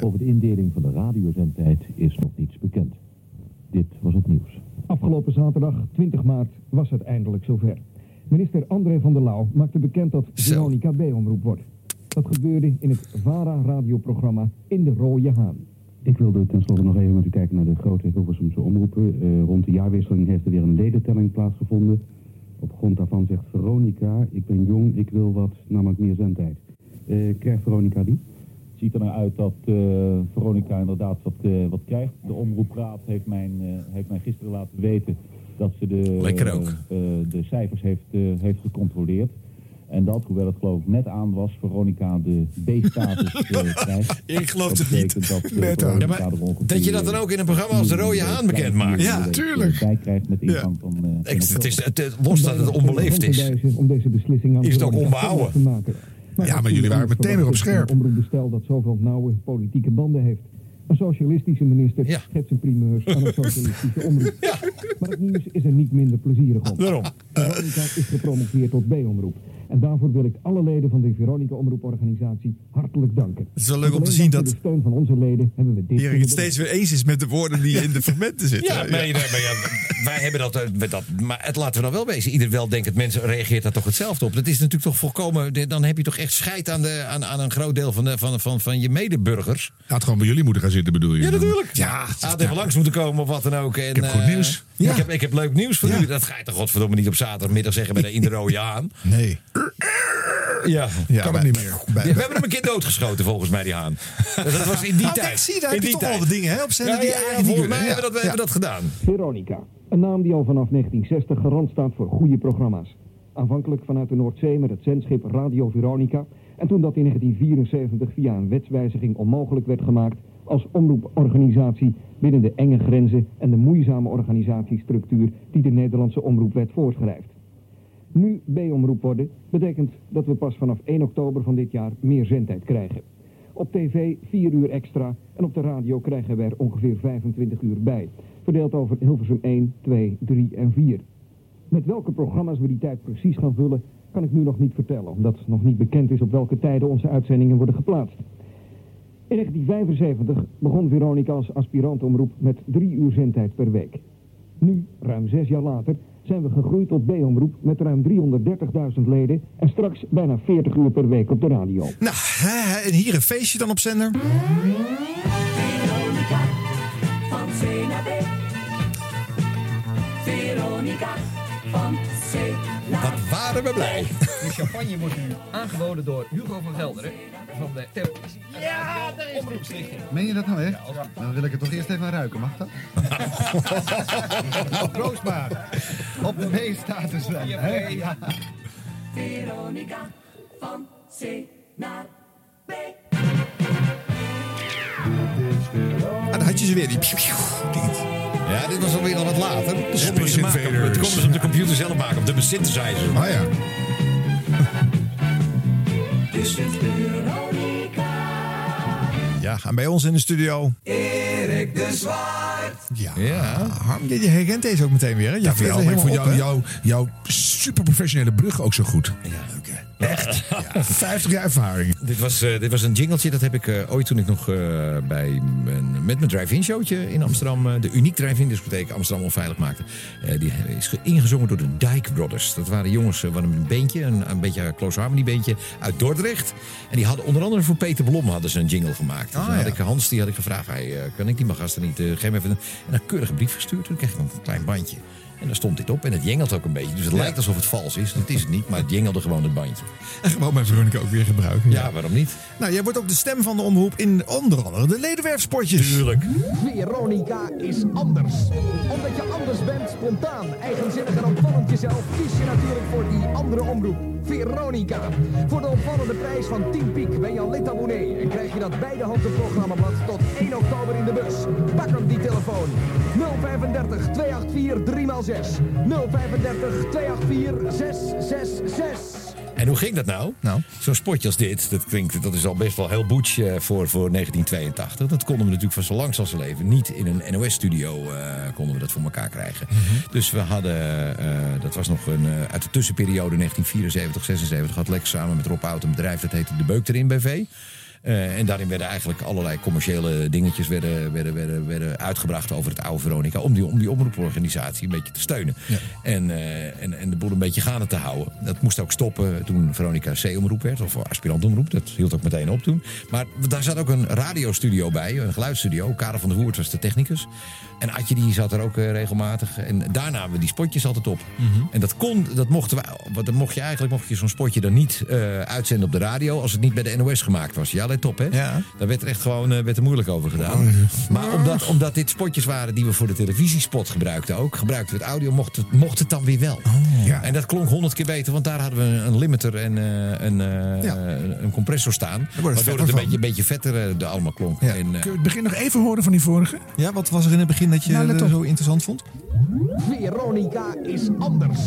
Over de indeling van de radiozendtijd is nog niets bekend. Dit was het nieuws. Afgelopen zaterdag, 20 maart, was het eindelijk zover. Minister André van der Lauw maakte bekend dat Veronica B-omroep wordt. Dat gebeurde in het VARA-radioprogramma In de Rode Haan. Ik wilde tenslotte nog even met u kijken naar de grote Hilversumse omroepen. Eh, rond de jaarwisseling heeft er weer een ledentelling plaatsgevonden. Op grond daarvan zegt Veronica, ik ben jong, ik wil wat, namelijk meer zendtijd. Eh, krijgt Veronica die? Het ziet er naar uit dat eh, Veronica inderdaad wat, eh, wat krijgt. De omroepraad heeft, mijn, eh, heeft mij gisteren laten weten dat ze de, Lekker ook. eh, de cijfers heeft, eh, heeft gecontroleerd. En dat, hoewel het geloof ik net aan was, Veronica de B-status krijgt. Ik geloof dat het niet. Dat, Ja, maar dat je dat dan ook in een programma als de Rode Haan bekend maakt. Ja, tuurlijk. Bij krijgt met ingang van... eh, van Het is, het, los dat het onbeleefd is. Om deze beslissing aan Is het ook onbehouden? te maken. Ja, maar jullie waren meteen weer op scherp. Een omroepbestel dat zoveel nauwe politieke banden heeft. Een socialistische minister schetst zijn primeurs aan een socialistische omroep. Maar het nieuws is er niet minder plezierig om. Waarom? Veronica is gepromoveerd tot B-omroep. En daarvoor wil ik alle leden van de Veronica Omroeporganisatie hartelijk danken. Het is wel leuk om te zien dat de steun van onze leden hebben we dit Erik het steeds weer eens is met de woorden die in de fragmenten zitten. Ja, nee, nee, maar ja, wij hebben dat, eh, dat. Maar het laten we dan wel wezen. Ieder wel denkt, mensen reageert daar toch hetzelfde op. Dat is natuurlijk toch volkomen. Dan heb je toch echt scheid aan, de, aan, aan een groot deel van, de, van, van, van je medeburgers. Had gewoon bij jullie moeten gaan zitten, bedoel je? Ja, natuurlijk. Ja, Had even langs moeten komen of wat dan ook. En, Ik heb goed eh, nieuws. Ik, heb, ik heb leuk nieuws voor u. Dat ga je toch godverdomme niet op zaterdagmiddag zeggen bij de In de Rode Haan. Nee. Ja, Ja, kan maar- het niet meer. Bij- we hebben hem een keer doodgeschoten volgens mij, die haan. Dat was in die Ah, tijd. kijk, zie je, daar in heb je die toch tijd. al wat dingen hè, op zender Ja, die ja, ja, eigenlijk volgens mij hebben we dat, we hebben dat gedaan. Veronica. Een naam die al vanaf 1960 garant staat voor goede programma's. Aanvankelijk vanuit de Noordzee met het zendschip Radio Veronica. En toen dat in 1974 via een wetswijziging onmogelijk werd gemaakt als omroeporganisatie binnen de enge grenzen en de moeizame organisatiestructuur die de Nederlandse omroepwet voorschrijft. Nu B-omroep worden betekent dat we pas vanaf 1 oktober van dit jaar meer zendtijd krijgen. Op tv 4 uur extra en op de radio krijgen we er ongeveer 25 uur bij. Verdeeld over Hilversum 1, 2, 3 en 4. Met welke programma's we die tijd precies gaan vullen, kan ik nu nog niet vertellen, omdat nog niet bekend is op welke tijden onze uitzendingen worden geplaatst. In 1975 begon Veronica als aspirantomroep met drie uur zendtijd per week. Nu, ruim zes jaar later, zijn we gegroeid tot B-omroep met ruim 330.000 leden en straks bijna 40 uur per week op de radio. Nou, hè, en hier een feestje dan op zender. Veronica, van C naar B. Veronica, van C naar Wat waren we blij. De champagne wordt u aangeboden door Hugo van Gelderen van de televisie. Ja, daar is Omroepstichting. Meen je dat nou echt? Dan wil ik het toch eerst even ruiken, mag dat? Proost maar. Op de B-status dan. Ja. Veronica, van C naar B. En dan had je ze weer. Die... Ja, dit was alweer al wat later. Space Ze maken- Invaders. Het konden ze op de computer zelf maken, op de synthesizer. Oh ja. Dit is Veronica. Ja, en bij ons in de studio. Erik de Zwart. Ja. Ja. Harm, je herkent deze ook meteen weer. Hè? Je Ja, jou, maar ik vond jou, hè? jouw, jouw super professionele brug ook zo goed. Echt? 50 jaar ervaring. Dit was, eh, dit was een jingletje, dat heb ik eh, ooit toen ik nog eh, bij mijn, met mijn drive-in showtje in Amsterdam, de Uniek Drive-in discotheek Amsterdam onveilig maakte. Eh, die is ge- ingezongen door de Dyke Brothers. Dat waren jongens, uh, een beentje, een, een beetje een close harmony beentje uit Dordrecht. En die hadden onder andere voor Peter Blom hadden ze een jingle gemaakt. Dus Oh, dan had ja. ik Hans, die had ik gevraagd, hij, eh, kan ik die maar gasten niet, eh, geef me even een, en een keurige brief gestuurd. Toen kreeg ik een klein bandje. En daar stond dit op en het jengelt ook een beetje. Dus het lijkt alsof het vals is. Dat is het niet, maar het jengelde gewoon het bandje. En gewoon met Veronica ook weer gebruiken. Ja, waarom niet? Nou, jij wordt ook de stem van de omroep in onder andere de ledenwerfspotjes. Tuurlijk. Veronica is anders. Omdat je anders bent, spontaan, eigenzinnig en opvallend jezelf, kies je natuurlijk voor die andere omroep. Veronica. Voor de opvallende prijs van 10 piek ben je al lidabonnee en krijg je dat bij de hand programmablad tot 1 oktober in de bus. Pak hem die telefoon. 035 284 3x6. 035 284 666. En hoe ging dat nou? nou. Zo'n spotje als dit, dat klinkt, dat is al best wel heel boets eh, voor, voor 1982. Dat konden we natuurlijk van zo lang als leven niet in een NOS-studio eh, konden we dat voor elkaar krijgen. Dus we hadden, eh, dat was nog een, uit de tussenperiode 1974, 76, had Lex samen met Rob Oud een bedrijf dat heette De Beuk erin BV. Eh, en daarin werden eigenlijk allerlei commerciële dingetjes werden, werden, werden, werden uitgebracht over het oude Veronica. Om die, om die omroeporganisatie een beetje te steunen. En, eh, en, en de boel een beetje gaande te houden. Dat moest ook stoppen toen Veronica C-omroep werd. Of aspirantomroep. Dat hield ook meteen op toen. Maar daar zat ook een radiostudio bij. Een geluidsstudio. Karel van der Woert was de technicus. En Adje die zat er ook eh, regelmatig. En daar namen we die spotjes altijd op. Mhm. En dat kon, dat mochten we, dan mocht je eigenlijk mocht je zo'n spotje dan niet uitzenden op de radio als het niet bij de NOS gemaakt was. Ja, let op hè. Ja. Daar werd er echt gewoon eh, werd er moeilijk over gedaan. Oh, Maar omdat, omdat dit spotjes waren die we voor de televisiespot gebruikten ook, gebruikten we het audio, mocht het, mocht het dan weer wel. Oh, ja. En dat klonk honderd keer beter, want daar hadden we een limiter en eh, een, eh, Ja. een compressor staan. Waardoor het een beetje, een beetje vetter de allemaal klonk. Ja. En, eh, Kun je het begin nog even horen van die vorige? Ja, wat was er in het begin dat je Nou, zo interessant vond? Veronica is anders.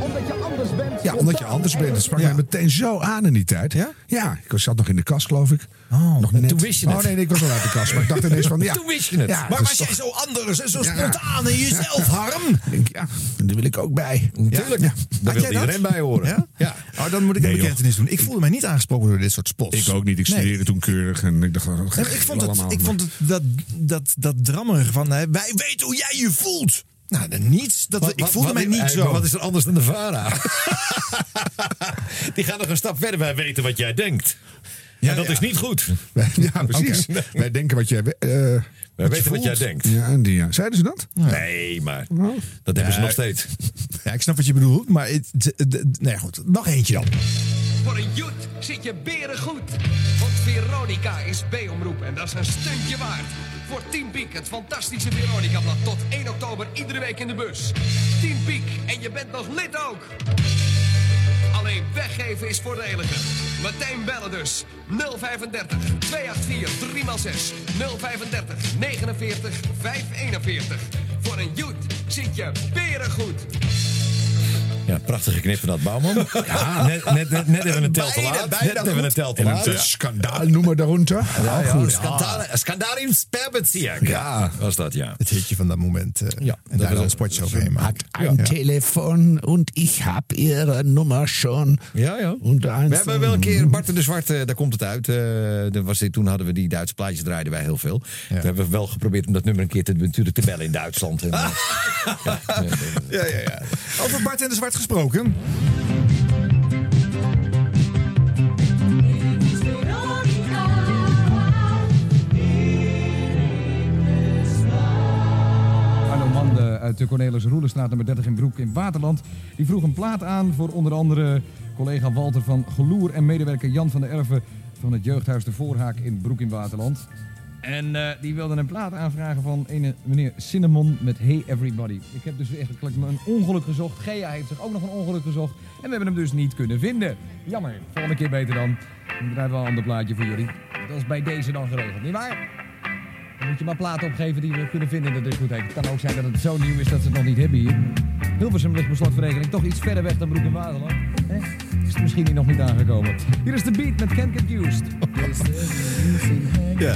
Omdat je anders bent. Ja, omdat je anders bent. Dat sprak mij meteen zo aan in die tijd. Ja? Ja, ik zat nog in de kast, geloof ik. Oh, nog net. toen wist je het. Oh nee, nee, ik was al uit de kast. Maar ik dacht ineens van, ja. Toen wist je het. Ja, Maar was jij zo anders en zo Ja. spontaan in jezelf, Harm? Denk, ja, daar wil ik ook bij. Tuurlijk, Ja. daar wil iedereen bij horen. Ja? Ja. Oh, dan moet ik Nee, een joh. bekentenis doen. Ik voelde mij niet aangesproken door dit soort spots. Ik ook niet. Ik Nee. studeerde toen keurig. En ik dacht, oh, ik vond het, allemaal. ik vond het dat, dat, dat drammerige van... wij weten hoe jij je voelt. Nou, dan niets. Dat, Wat- ik voelde wat- mij niet eh, zo. Wat is er anders dan de VARA? Die gaan nog een stap verder. Wij weten wat jij denkt. Ja, Ja, dat ja. is niet goed. Ja, precies. Wij denken wat jij... eh, Wij weten je wat jij denkt. Ja, en die, ja. Zeiden ze dat? Nee, maar dat hebben ze nog steeds. Ja, ik snap wat je bedoelt, maar... Het, d- nee, goed. Nog eentje dan. Voor een joet zit je beren goed. Want Veronica is B-omroep en dat is een stuntje waard. Voor 10 piek het fantastische Veronica-blad tot 1 oktober iedere week in de bus. 10 piek en je bent nog lid ook. Alleen weggeven is voordeliger. Meteen bellen dus. 035 284 3x6 035 49 541. Voor een joet zit je beren goed. Ja, prachtige knip van dat Bouwman. Ja, net, net, net, net even een tel te laat. Net even goed. een tel te En laat. uh, skandaalnummer daaronder. Ja, ja, goed. Skandal, Skandal im Sperrbezirk. Ja. was dat, ja. Het hitje van dat moment. eh, Ja, en daar een spotje overheen maken. Ein Telefon und ich hab ihre Nummer schon. Ja, ja. Und We hebben wel een keer Bart en de Zwarte, daar komt het uit. eh, er was dit, toen hadden we die Duitse plaatjes, draaiden wij heel veel. Toen hebben we wel geprobeerd om dat nummer een keer te, natuurlijk te bellen in Duitsland. En, eh, ja, Ja, ja, ja. Over Bart en de Zwart gesproken. Arno Mande uit de Cornelis Roelenstraat nummer 30 in Broek in Waterland. Die vroeg een plaat aan voor onder andere collega Walter van Geloer en medewerker Jan van der Erven van het jeugdhuis De Voorhaak in Broek in Waterland. En eh, die wilde een plaat aanvragen van meneer Cinnamon met Hey Everybody. Ik heb dus eigenlijk een ongeluk gezocht. Gea heeft zich ook nog een ongeluk gezocht. En we hebben hem dus niet kunnen vinden. Jammer. Volgende keer beter dan. Draaien we wel een ander plaatje voor jullie. Dat is bij deze dan geregeld, nietwaar? Dan moet je maar platen opgeven die we kunnen vinden in de discotheek. Het kan ook zijn dat het zo nieuw is dat ze het nog niet hebben hier. Hilversum ligt beslot verrekening toch iets verder weg dan Broek en Waterland. Hè? Is het misschien nog niet aangekomen. Hier is de beat met Can't Get Used. Ja.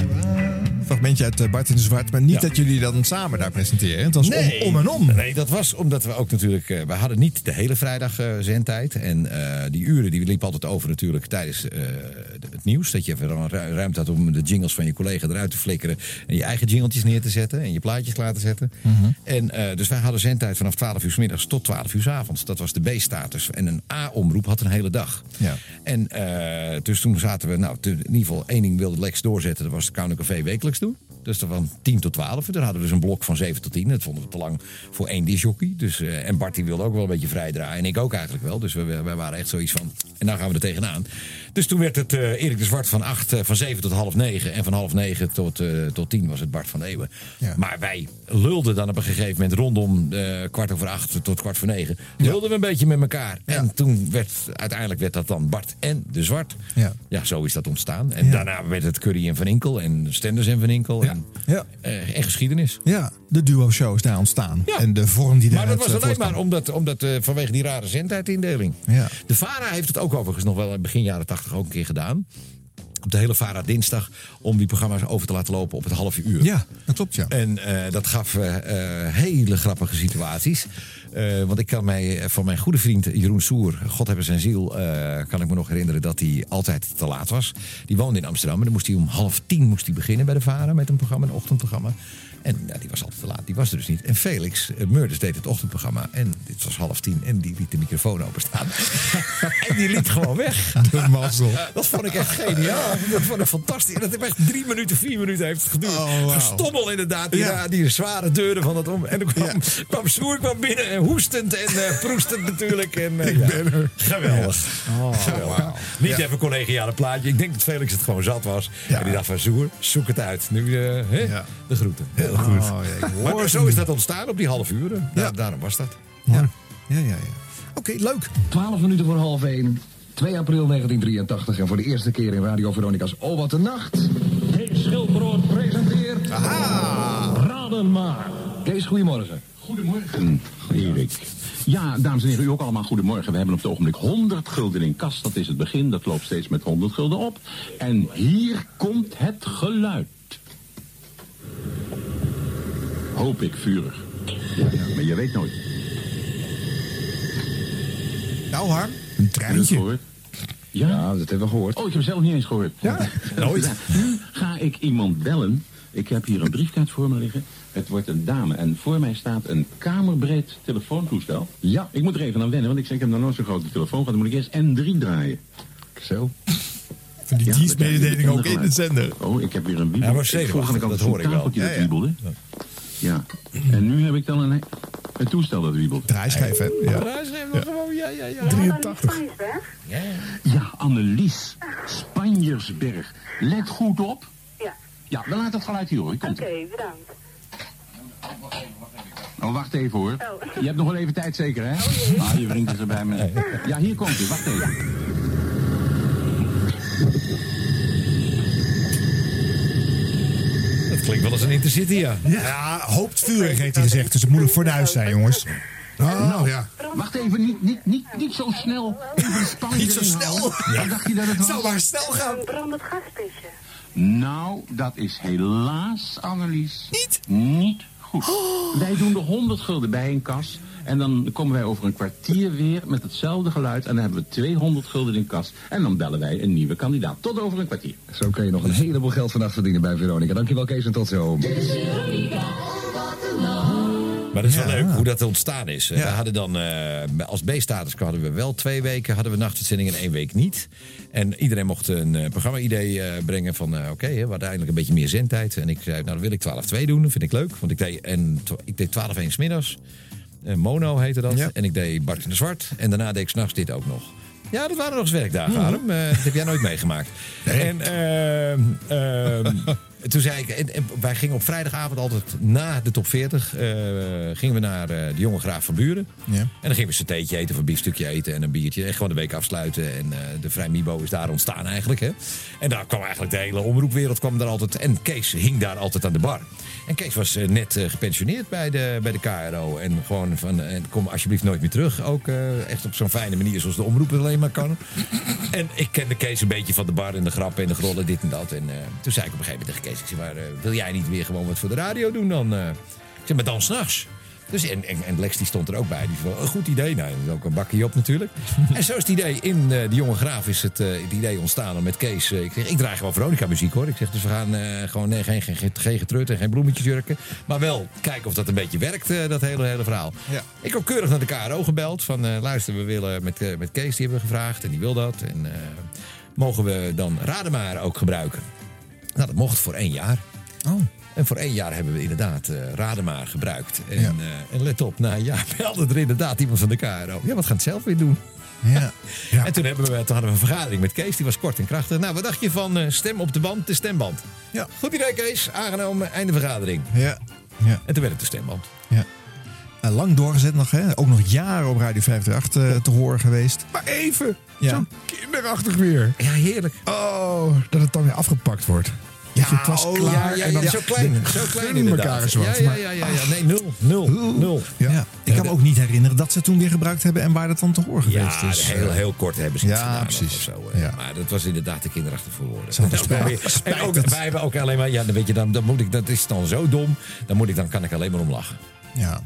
Fragmentje uit eh, Bart en de Zwart. Maar niet dat jullie dan samen daar presenteren. Het was om, om en om. Nee, dat was omdat we ook natuurlijk... eh, we hadden niet de hele vrijdag eh, zendtijd. En eh, die uren die liepen altijd over natuurlijk tijdens eh, het nieuws. Dat je even ru- ruimte had om de jingles van je collega eruit te flikkeren. En je eigen jingeltjes neer te zetten. En je plaatjes klaar te zetten. En, eh, dus wij hadden zendtijd vanaf 12 uur s middags tot 12 uur s avonds. Dat was de B-status. En een A-omroep had een hele dag. Ja. En eh, dus toen zaten we, nou, in ieder geval één ding wilde Lex doorzetten. Dat was het Koude Café wekelijks doen. Dus dat van 10 tot 12. Toen hadden we dus een blok van 7 tot 10. Dat vonden we te lang voor één disjockey. Dus, eh, en Bart die wilde ook wel een beetje vrij draaien. En ik ook eigenlijk wel. Dus we, we, wij waren echt zoiets van. En nou gaan we er tegenaan. Dus toen werd het eh, Erik de Zwart van, 8, van 7 tot half 9. En van half 9 tot, eh, tot 10 was het Bart van Eeuwen. Maar wij lulden dan op een gegeven moment rondom eh, kwart over 8 tot kwart voor 9. Lulden we een beetje met elkaar. En toen werd uiteindelijk werd dat dan Bart en de Zwart. Ja. Ja, zo is dat ontstaan. En daarna werd het Curry en Van Inkel en Stenders en Van Inkel. En, Ja. eh, en geschiedenis. Ja, de duo-show is daar ontstaan. Ja. En de vorm die Maar daar dat was alleen maar omdat, omdat eh, vanwege die rare zendtijdindeling. Ja. De VARA heeft het ook overigens nog wel begin jaren 80 ook een keer gedaan. op de hele Vara dinsdag om die programma's over te laten lopen op het half uur. Ja, dat klopt ja. En eh, dat gaf eh, eh, hele grappige situaties. Eh, want ik kan mij eh, van mijn goede vriend Jeroen Soer, God hebben zijn ziel, eh, kan ik me nog herinneren dat hij altijd te laat was. Die woonde in Amsterdam en dan moest hij om half tien moest hij beginnen bij de Vara met een programma, een ochtendprogramma. En ja, die was altijd te laat, die was er dus niet. En Felix uh, Murders deed het ochtendprogramma en dit was half tien en die liet de microfoon openstaan. en die liep gewoon weg. De mazzel. Dat vond ik echt geniaal. Dat vond ik fantastisch. En dat heeft echt drie minuten, vier minuten heeft geduurd. Oh. Gestommel inderdaad. Die, Ja. die zware deuren van dat om. En toen kwam, kwam Soer kwam binnen en hoestend en eh, proestend natuurlijk. En, eh, Ik ja. ben er. Geweldig. Oh, Geweldig. Niet Ja. even collegiale plaatje. Ik denk dat Felix het gewoon zat was. Ja. En die dacht van Soer, zoek het uit. Nu eh, de groeten. Heel goed. Oh, ja, maar zo is dat ontstaan op die half uren. Ja. daarom was dat. Ja, ja, ja. ja. Oké, leuk. 12 minuten voor half 1. 2 april 1983 en voor de eerste keer in Radio Veronica's Oh Wat de Nacht. Kees Schilbrood presenteert... Raden maar. Kees, goedemorgen. Goedemorgen, Erik. Ja, dames en heren, u ook allemaal goedemorgen. We hebben op het ogenblik 100 gulden in kas. Dat is het begin. Dat loopt steeds met 100 gulden op. En hier komt het geluid. Hoop ik vurig. Ja, ja, maar je weet nooit. Nou, Harm, een Heb je dat treintje. gehoord? Ja? dat hebben we gehoord. Oh, ik heb het zelf niet eens gehoord. Ja, nooit. Nu ga ik iemand bellen. Ik heb hier een briefkaart voor me liggen. Het wordt een dame. En voor mij staat een kamerbreed telefoontoestel. Ja. Ik moet er even aan wennen, want ik, zeg, ik heb nog nooit zo'n grote telefoon gehad. Dan moet ik eerst N3 draaien. Zo. Van die Ja, dienstmededeling dat ook in de zender. Oh, ik heb weer een wiebel. Hij was Ik vroeg kant dat hoor ik wel. Ja, dat ja. Ja. En nu heb ik dan een, een toestel dat wiebelt. Draaischijf, hè? Ja. Ja, ja, ja. 83. Ja, Annelies Spanjersberg. Let goed op. Ja. Ja, dan laat het geluid hier hoor. Komt Oké, bedankt. Oh, wacht even hoor. Oh. Je hebt nog wel even tijd zeker, hè? Ah, je vriend is er bij me. Ja, hier komt hij. Wacht even. Klinkt wel als een intercity, ja. Ja, hoopt vurig, heeft hij gezegd. Dus het moet een fornuis zijn, jongens. Oh, ja. Wacht even, niet, niet, niet, niet zo snel. Even de Niet zo snel. Wat dacht je dat het was? Zou maar snel gaan. Een brandend gaspitje. Nou, dat is helaas, Annelies. Niet? Niet goed. Wij doen er 100 gulden bij in kas. En dan komen wij over een kwartier weer met hetzelfde geluid. En dan hebben we 200 gulden in kas. En dan bellen wij een nieuwe kandidaat. Tot over een kwartier. Zo kun je nog een heleboel geld vannacht verdienen bij Veronica. Dankjewel Kees en tot zo. Maar dat is wel leuk hoe dat ontstaan is. We hadden dan eh, als B-status hadden we wel twee weken hadden we nachtuitzendingen en één week niet. En iedereen mocht een eh, programma-idee eh, brengen van eh, oké, hè, we hadden eigenlijk een beetje meer zendtijd. En ik zei, nou dan wil ik 12-2 doen, dat vind ik leuk. Want ik deed, en, ik deed 12-1 's middags. Eh, Mono heette dat. En ik deed Bart in de Zwart. En daarna deed ik s'nachts dit ook nog. Ja, dat waren nog eens werkdagen, Mhm. Harm. Eh, dat heb jij nooit meegemaakt. En ehm, toen zei ik... En, en wij gingen op vrijdagavond altijd na de top 40... eh, gingen we naar eh, de jonge graaf van Buren. Ja. En dan gingen we een theetje eten of een biefstukje eten en een biertje. En gewoon de week afsluiten. En eh, de Vrij Mibo is daar ontstaan eigenlijk. Hè. En daar kwam eigenlijk de hele omroepwereld kwam daar altijd. En Kees hing daar altijd aan de bar. En Kees was net gepensioneerd bij de, bij de KRO. En gewoon van, en kom alsjeblieft nooit meer terug. Ook echt op zo'n fijne manier zoals de omroep het alleen maar kan. en ik kende Kees een beetje van de bar en de grappen en de grollen, dit en dat. En toen zei ik op een gegeven moment tegen Kees, ik zei, maar eh, wil jij niet weer gewoon wat voor de radio doen dan? eh? ik zei, maar dan s'nachts. Dus en, en, Lex die stond er ook bij. Die zei, een goed idee. Nou, er is ook een bakje op natuurlijk. en zo is het idee. In eh, De Jonge Graaf is het, het idee ontstaan om met Kees... ik, zeg, ik draai gewoon Veronica muziek hoor. Ik zeg, dus we gaan gewoon nee, geen, geen, geen, geen en geen bloemetjes jurken. Maar wel kijken of dat een beetje werkt, dat hele, hele verhaal. Ja. Ik heb keurig naar de KRO gebeld. Van luister, we willen met, met Kees, die hebben we gevraagd. En die wil dat. En mogen we dan Rademaar ook gebruiken? Nou, dat mocht voor één jaar. Oh. En voor één jaar hebben we inderdaad eh Rademaar gebruikt. En, eh, en let op, na een jaar belde er inderdaad iemand van de KRO. Ja, wat gaan het zelf weer doen? Ja. En toen, hebben we, toen hadden we een vergadering met Kees, die was kort en krachtig. Nou, wat dacht je van eh, stem op de band, de stemband? Ja. Goed idee, Kees. Aangenomen, einde vergadering. Ja. ja. En toen werd het de stemband. Ja. Lang doorgezet nog, hè? Ook nog jaren op Radio 538 eh, te horen geweest. Maar even. Ja. Zo kinderachtig weer. Ja, heerlijk. Oh, dat het dan weer afgepakt wordt. Ja, het was oh, klaar. ja, ja, en dan ja, zo klein, de- zo klein inderdaad. elkaar eens wat. Ja, ja, ja, ja, ja. Nee, nul, nul, nul. Ja. Ik kan me ook niet herinneren dat ze toen weer gebruikt hebben en waar dat dan te horen geweest Ja, is. heel, heel kort hebben ze het Ja, gedaan precies. of zo. hè. Ja. Maar dat was inderdaad te kinderachtig voor woorden. Hadden En ook wij hebben ook alleen maar, ja, dan weet je, dan, dan moet ik, dat is dan zo dom, dan, moet ik, dan kan ik alleen maar om lachen. Ja.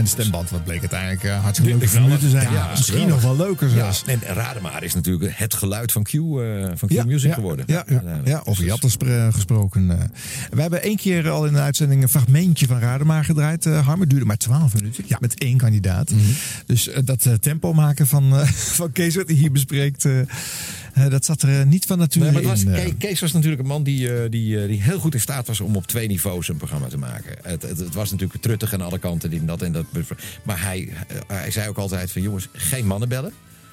En de stemband, wat bleek uiteindelijk eh, hartstikke formule te zijn. Ja, misschien nog wel leuker Ja, zelfs. en Rademaar is natuurlijk het geluid van Q, eh, van Q Ja, Music ja, geworden. Ja, ja, ja, over Jattes eh, gesproken. eh. We hebben één keer al in de uitzending een fragmentje van Rademaar gedraaid. eh Harm, het duurde maar 12 minuten. Met één kandidaat. Mhm. Dus dat tempo maken van, eh, van Kees wat hij hier bespreekt. Eh, dat zat er eh, niet van nature Nee, was, in. eh. Kees, was natuurlijk een man die, die, die heel goed in staat was om op twee niveaus een programma te maken. Het, het, het was natuurlijk truttig aan alle kanten, dit en dat en dat. Maar hij, hij zei ook altijd van jongens, geen mannen bellen.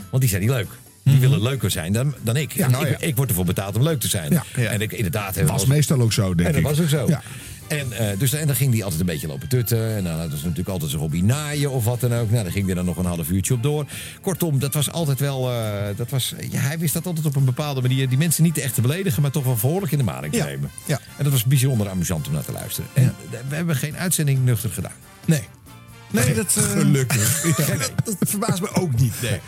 Want die zijn niet leuk. Die willen leuker zijn dan, dan ik. Ja, nou ik, ja. ik word ervoor betaald om leuk te zijn. Ja. En ik, inderdaad... was eens- meestal ook zo, denk en dat ik. was ook zo. En, eh, dus, en dan ging hij altijd een beetje lopen tutten. En dan hadden ze natuurlijk altijd zijn hobby naaien of wat dan ook. Nou, dan ging hij dan nog een half uurtje op door. Kortom, dat was altijd wel... eh, dat was, ja, hij wist dat altijd op een bepaalde manier... die mensen niet echt te beledigen... maar toch wel behoorlijk in de maling te Ja, nemen. ja. En dat was bijzonder amusant om naar te luisteren. En we hebben geen uitzending nuchter gedaan. Nee. Nee, dat... eh, Gelukkig. Ja, nee, dat verbaast me ook niet. Nee.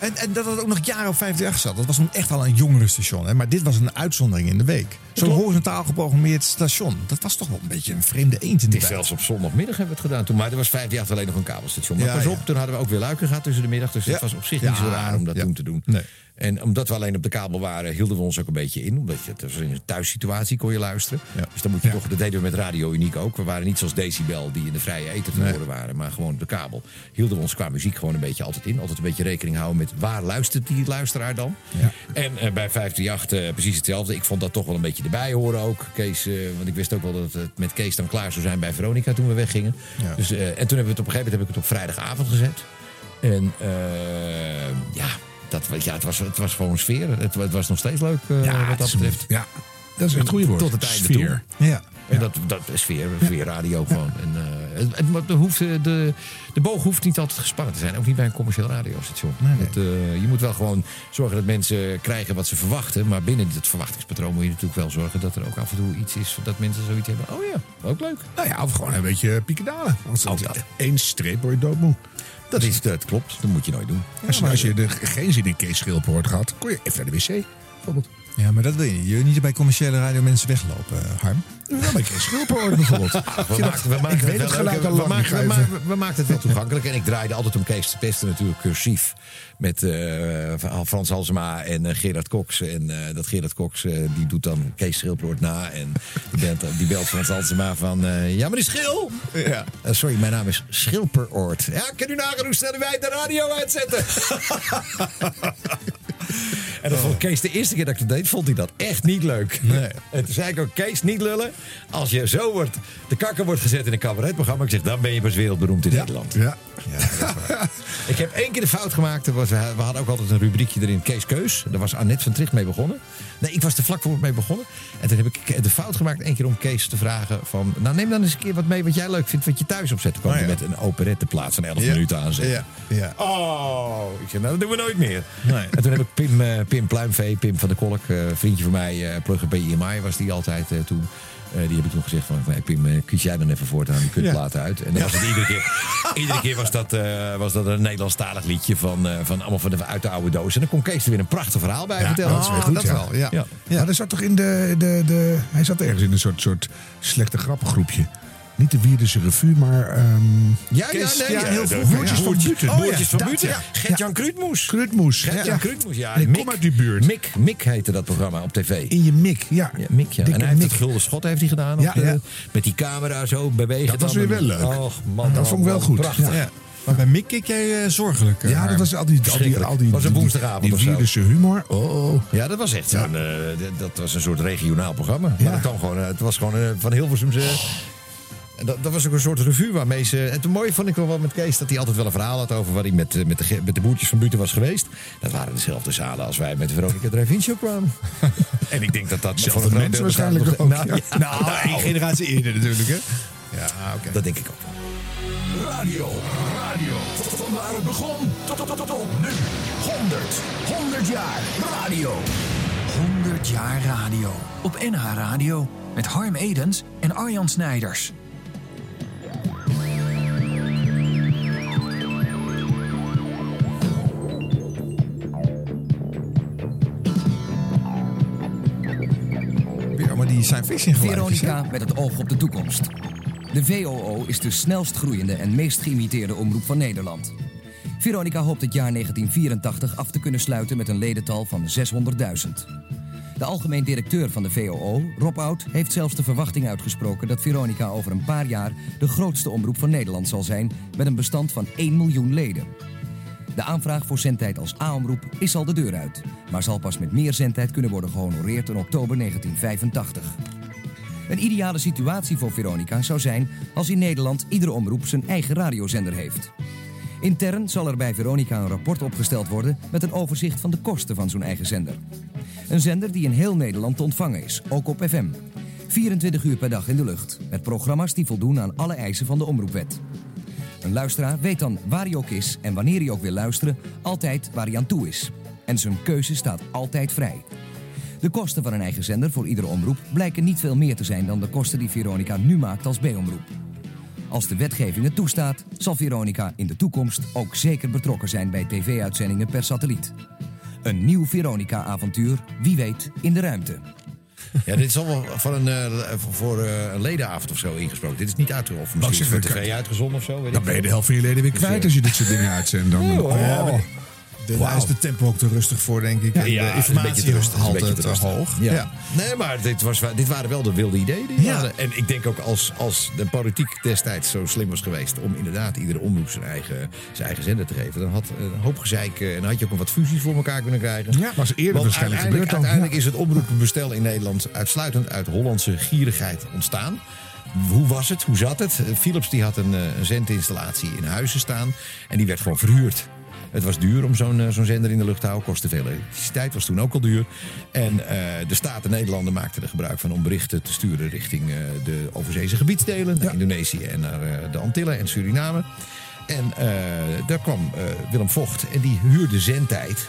En, en dat het ook nog jaren op 58 zat. Dat was toen echt al een jongerenstation. Hè? Maar dit was een uitzondering in de week. Zo'n horizontaal geprogrammeerd station. Dat was toch wel een beetje een vreemde eend in de zelfs op zondagmiddag hebben we het gedaan toen. Maar er was 58 alleen nog een kabelstation. Maar Ja, pas ja. op, toen hadden we ook weer luiken gehad tussen de middag. Dus Ja. het was op zich niet zo raar om dat toen te doen. Nee. En omdat we alleen op de kabel waren, hielden we ons ook een beetje in. Omdat je, het was in een thuissituatie kon je luisteren. Dus dan moet je toch, dat deden we met Radio Uniek ook. We waren niet zoals Decibel, die in de vrije eten te horen waren. Maar gewoon op de kabel. Hielden we ons qua muziek gewoon een beetje altijd in. Altijd een beetje rekening houden met waar luistert die luisteraar dan. En eh, bij 538 eh, precies hetzelfde. Ik vond dat toch wel een beetje erbij horen ook. Kees, eh, want ik wist ook wel dat het met Kees dan klaar zou zijn bij Veronica toen we weggingen. Ja. Dus, en toen hebben we het op een gegeven moment heb ik het op vrijdagavond gezet. En ja, dat, ja het, was, het was gewoon sfeer. Het, het was nog steeds leuk eh, Ja, wat het dat betreft. ja, dat is een goede woord. Tot het einde Sfeer. toe. Ja. En dat, dat is sfeer, sfeerradio gewoon. En, eh, het, het, de, hoeft, eh, de, de boog hoeft niet altijd gespannen te zijn. Ook niet bij een commercieel radiostation. Dat, eh, je moet wel gewoon zorgen dat mensen krijgen wat ze verwachten. Maar binnen dit verwachtingspatroon moet je natuurlijk wel zorgen dat er ook af en toe iets is dat mensen zoiets hebben. Oh ja, ook leuk. Nou ja, of gewoon een beetje piekendalen. Het één streep word je doodmoe. Dat, is, dat klopt, dat moet je nooit doen. Als, als je er geen zin in Kees Schilper hoort gehad, kon je even naar de wc. Bijvoorbeeld. Ja, maar dat wil je niet. Je wil niet bij commerciële radio mensen weglopen, eh, Harm. We ik weet wel het geluid al we, we, we het wel toegankelijk. En ik draaide altijd om Kees te pesten natuurlijk cursief. Met eh, Frans Halsema en eh, Gerard Cox. En eh, dat Gerard Cox die doet dan Kees Schilproort na. En die belt, die belt Frans Halsema van... ja, maar die Schil! Ja. Sorry, mijn naam is Schilperoort. Ja, kan u nagaan hoe snel wij de radio uitzetten? En dat vond Kees de eerste keer dat ik dat deed, vond hij dat echt niet leuk. Nee. En toen zei ik ook, Kees, niet lullen. Als je zo wordt, de kakker wordt gezet in een cabaretprogramma. Ik zeg, dan ben je pas wereldberoemd in Nederland. Ja. Ik heb één keer de fout gemaakt. Er was, we hadden ook altijd een rubriekje erin, Kees Keus. Daar was Annette van Tricht mee begonnen. Nee, ik was er vlak voor mee begonnen. En toen heb ik de fout gemaakt één keer om Kees te vragen van... Nou, neem dan eens een keer wat mee wat jij leuk vindt, wat je thuis opzet. Toen kwam Oh, hij ja. met een operetteplaats van 11 Ja. minuten aanzetten. Ja, ja. Oh, ik zeg, nou, dat doen we nooit meer. Nee. En toen heb ik Pim, eh, Pim Pluimvee, Pim van der Kolk, eh, vriendje van mij, eh plugger bij IMI was die altijd eh, toen. Eh, die heb ik toen gezegd van, Pim, eh, kies jij dan even voortaan die kutplaten uit. En dan was het iedere keer, iedere keer was dat, eh, was dat een Nederlandstalig liedje van, van allemaal van de, uit de oude doos. En dan kon Kees er weer een prachtig verhaal bij Ja, vertellen. dat is weer goed, dat ja. wel, ja. Ja. Maar zat toch in de, de, de... Hij zat ergens in een soort, soort slechte grappengroepje. Niet de Wierdense Revue, maar... ehm, Ja, ja, nee, ja, heel vroeger. Boertjes ja. van Buten. Oh, ja, Boertjes van dat, Buten. ja. Gert-Jan Kruutmoes. Kruutmoes. Gert-Jan ja. Kruutmoes, ja. En ik Mick- kom uit die buurt. Mick, Mick heette dat programma op tv. In je mik, ja. Ja, Mick, ja. Dikke En hij heeft het gulden schot heeft hij gedaan. Ja, op de- ja. Met die camera zo bewegen. Dat was weer wel leuk. Och, man, Dat vond ik wel goed. Prachtig. Maar bij Mick keek jij eh, zorgelijk. eh, Ja, dat Harm. was al die, al die, al die, Was een die- woensdagavond Die of zo. Wierdense humor. Oh, Ja, dat was echt eh, d- dat was een soort regionaal programma. Ja. Maar dat kwam gewoon, eh, het was gewoon eh, van Hilversumse... En dat, dat was ook een soort revue waarmee ze... En het mooie vond ik wel wel met Kees dat hij altijd wel een verhaal had over waar hij met, eh, met, de, met de boertjes van Buten was geweest. Dat waren dezelfde zalen als wij met de Veronica Drive-In Show kwamen. en ik denk dat dat voor een groot mensen deel waarschijnlijk ook, nog- ja. Nou, Nou, één generatie eerder natuurlijk, hè? ja, oké. dat denk ik ook. Radio, radio. Van waar het begon tot, tot, tot, tot nu. 100, 100 jaar radio. 100 jaar radio. Op NH Radio. Met Harm Edens en Arjan Snijders. Veronica met het oog op de toekomst. De VOO is de snelst groeiende en meest geïmiteerde omroep van Nederland. Veronica hoopt het jaar 1984 af te kunnen sluiten met een ledental van 600.000. De algemeen directeur van de VOO, Rob Oud, heeft zelfs de verwachting uitgesproken dat Veronica over een paar jaar de grootste omroep van Nederland zal zijn met een bestand van 1 miljoen leden. De aanvraag voor zendtijd als A-omroep is al de deur uit, maar zal pas met meer zendtijd kunnen worden gehonoreerd in oktober 1985. Een ideale situatie voor Veronica zou zijn als in Nederland iedere omroep zijn eigen radiozender heeft. Intern zal er bij Veronica een rapport opgesteld worden met een overzicht van de kosten van zo'n eigen zender. Een zender die in heel Nederland te ontvangen is, ook op FM. 24 uur per dag in de lucht, met programma's die voldoen aan alle eisen van de omroepwet. Een luisteraar weet dan waar hij ook is en wanneer hij ook wil luisteren, altijd waar hij aan toe is. En zijn keuze staat altijd vrij. De kosten van een eigen zender voor iedere omroep blijken niet veel meer te zijn dan de kosten die Veronica nu maakt als B-omroep. Als de wetgeving het toestaat, zal Veronica in de toekomst ook zeker betrokken zijn bij tv-uitzendingen per satelliet. Een nieuw Veronica-avontuur, wie weet, in de ruimte. Ja, dit is allemaal van een, eh, voor eh, een ledenavond of zo ingesproken. Dit is niet uitgerold. Nou, Misschien voor tv uitgezonden of zo. weet Dan ben je de helft van je leden weer Dus, kwijt eh, als je dit soort dingen uitzendt. Dan. Oh. De. Daar is de tempo ook te rustig voor, denk ik. Ja, En de het is een beetje te informatie een altijd rustig. hoog. Ja. Nee, maar dit, was, dit waren wel de wilde ideeën die Ja. hadden. En ik denk ook als, als de politiek destijds zo slim was geweest... om inderdaad iedere omroep zijn eigen, zijn eigen zender te geven... dan had een hoop gezeik eh, en had je ook nog wat fusies voor elkaar kunnen krijgen. Ja, was eerder Want waarschijnlijk gebeurd dan. uiteindelijk is het omroepenbestel in Nederland... uitsluitend uit Hollandse gierigheid ontstaan. Hoe was het? Hoe zat het? Eh, Philips die had een, eh, een zendinstallatie in Huizen staan. En die werd gewoon verhuurd. Het was duur om zo'n eh, zo'n zender in de lucht te houden. Kostte veel elektriciteit, was toen ook al duur. En eh, de Staten Nederlanden maakten er gebruik van om berichten te sturen richting eh, de overzeese gebiedsdelen. Naar Indonesië en naar de Antillen en Suriname. En daar kwam Willem Vocht en die huurde zendtijd.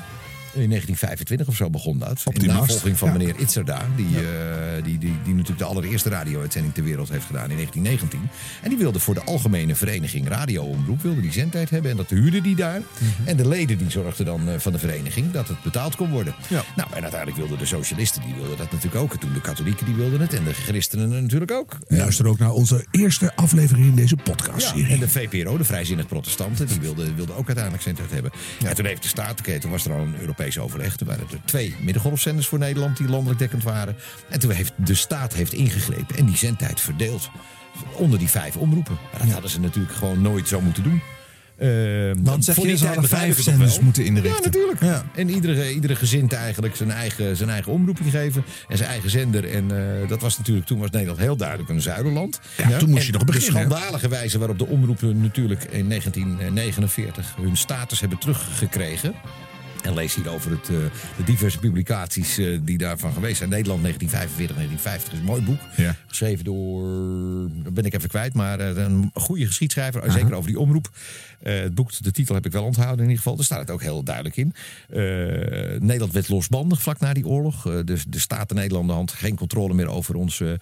In 1925 of zo begon dat. Op mast, navolging van ja. meneer Itzerda. Die, eh, die, die, die natuurlijk de allereerste radio-uitzending ter wereld heeft gedaan in 1919. En die wilde voor de algemene vereniging radioomroep wilde die zendtijd hebben. En dat huurde die daar. Mhm. En de leden die zorgden dan eh, van de vereniging dat het betaald kon worden. Nou, en uiteindelijk wilden de socialisten die wilden dat natuurlijk ook. En toen de katholieken die wilden het. En de christenen natuurlijk ook. Luister ook naar onze eerste aflevering in deze podcastserie. Ja, en de VPRO, de Vrijzinnig Protestanten, die wilden wilde ook uiteindelijk zendtijd hebben. En toen heeft de staat, oké, toen was er al een Europees overleg. Toen waren er twee middengolfzenders voor Nederland die landelijk dekkend waren. En toen heeft de staat heeft ingegrepen en die zendtijd verdeeld onder die vijf omroepen. Maar dat hadden ze natuurlijk gewoon nooit zo moeten doen. Uh, Want zeg je, ze hadden vijf zenders moeten inrichten. Ja, natuurlijk. En iedere, iedere gezint eigenlijk zijn eigen, zijn eigen omroepje geven. En zijn eigen zender. En eh, dat was natuurlijk, toen was Nederland heel duidelijk een zuiderland. Ja, toen moest je nog beginnen? De schandalige wijze waarop de omroepen natuurlijk in 1949 hun status hebben teruggekregen. En lees hier over het, eh, de diverse publicaties eh, die daarvan geweest zijn. Nederland 1945, 1950 is een mooi boek. Geschreven door, dat ben ik even kwijt, maar eh, een goede geschiedschrijver. Zeker over die omroep. Eh, het boek, de titel heb ik wel onthouden in ieder geval. Daar staat het ook heel duidelijk in. Eh, Nederland werd losbandig vlak na die oorlog. Eh, de, de Staten Nederlanden had geen controle meer over onze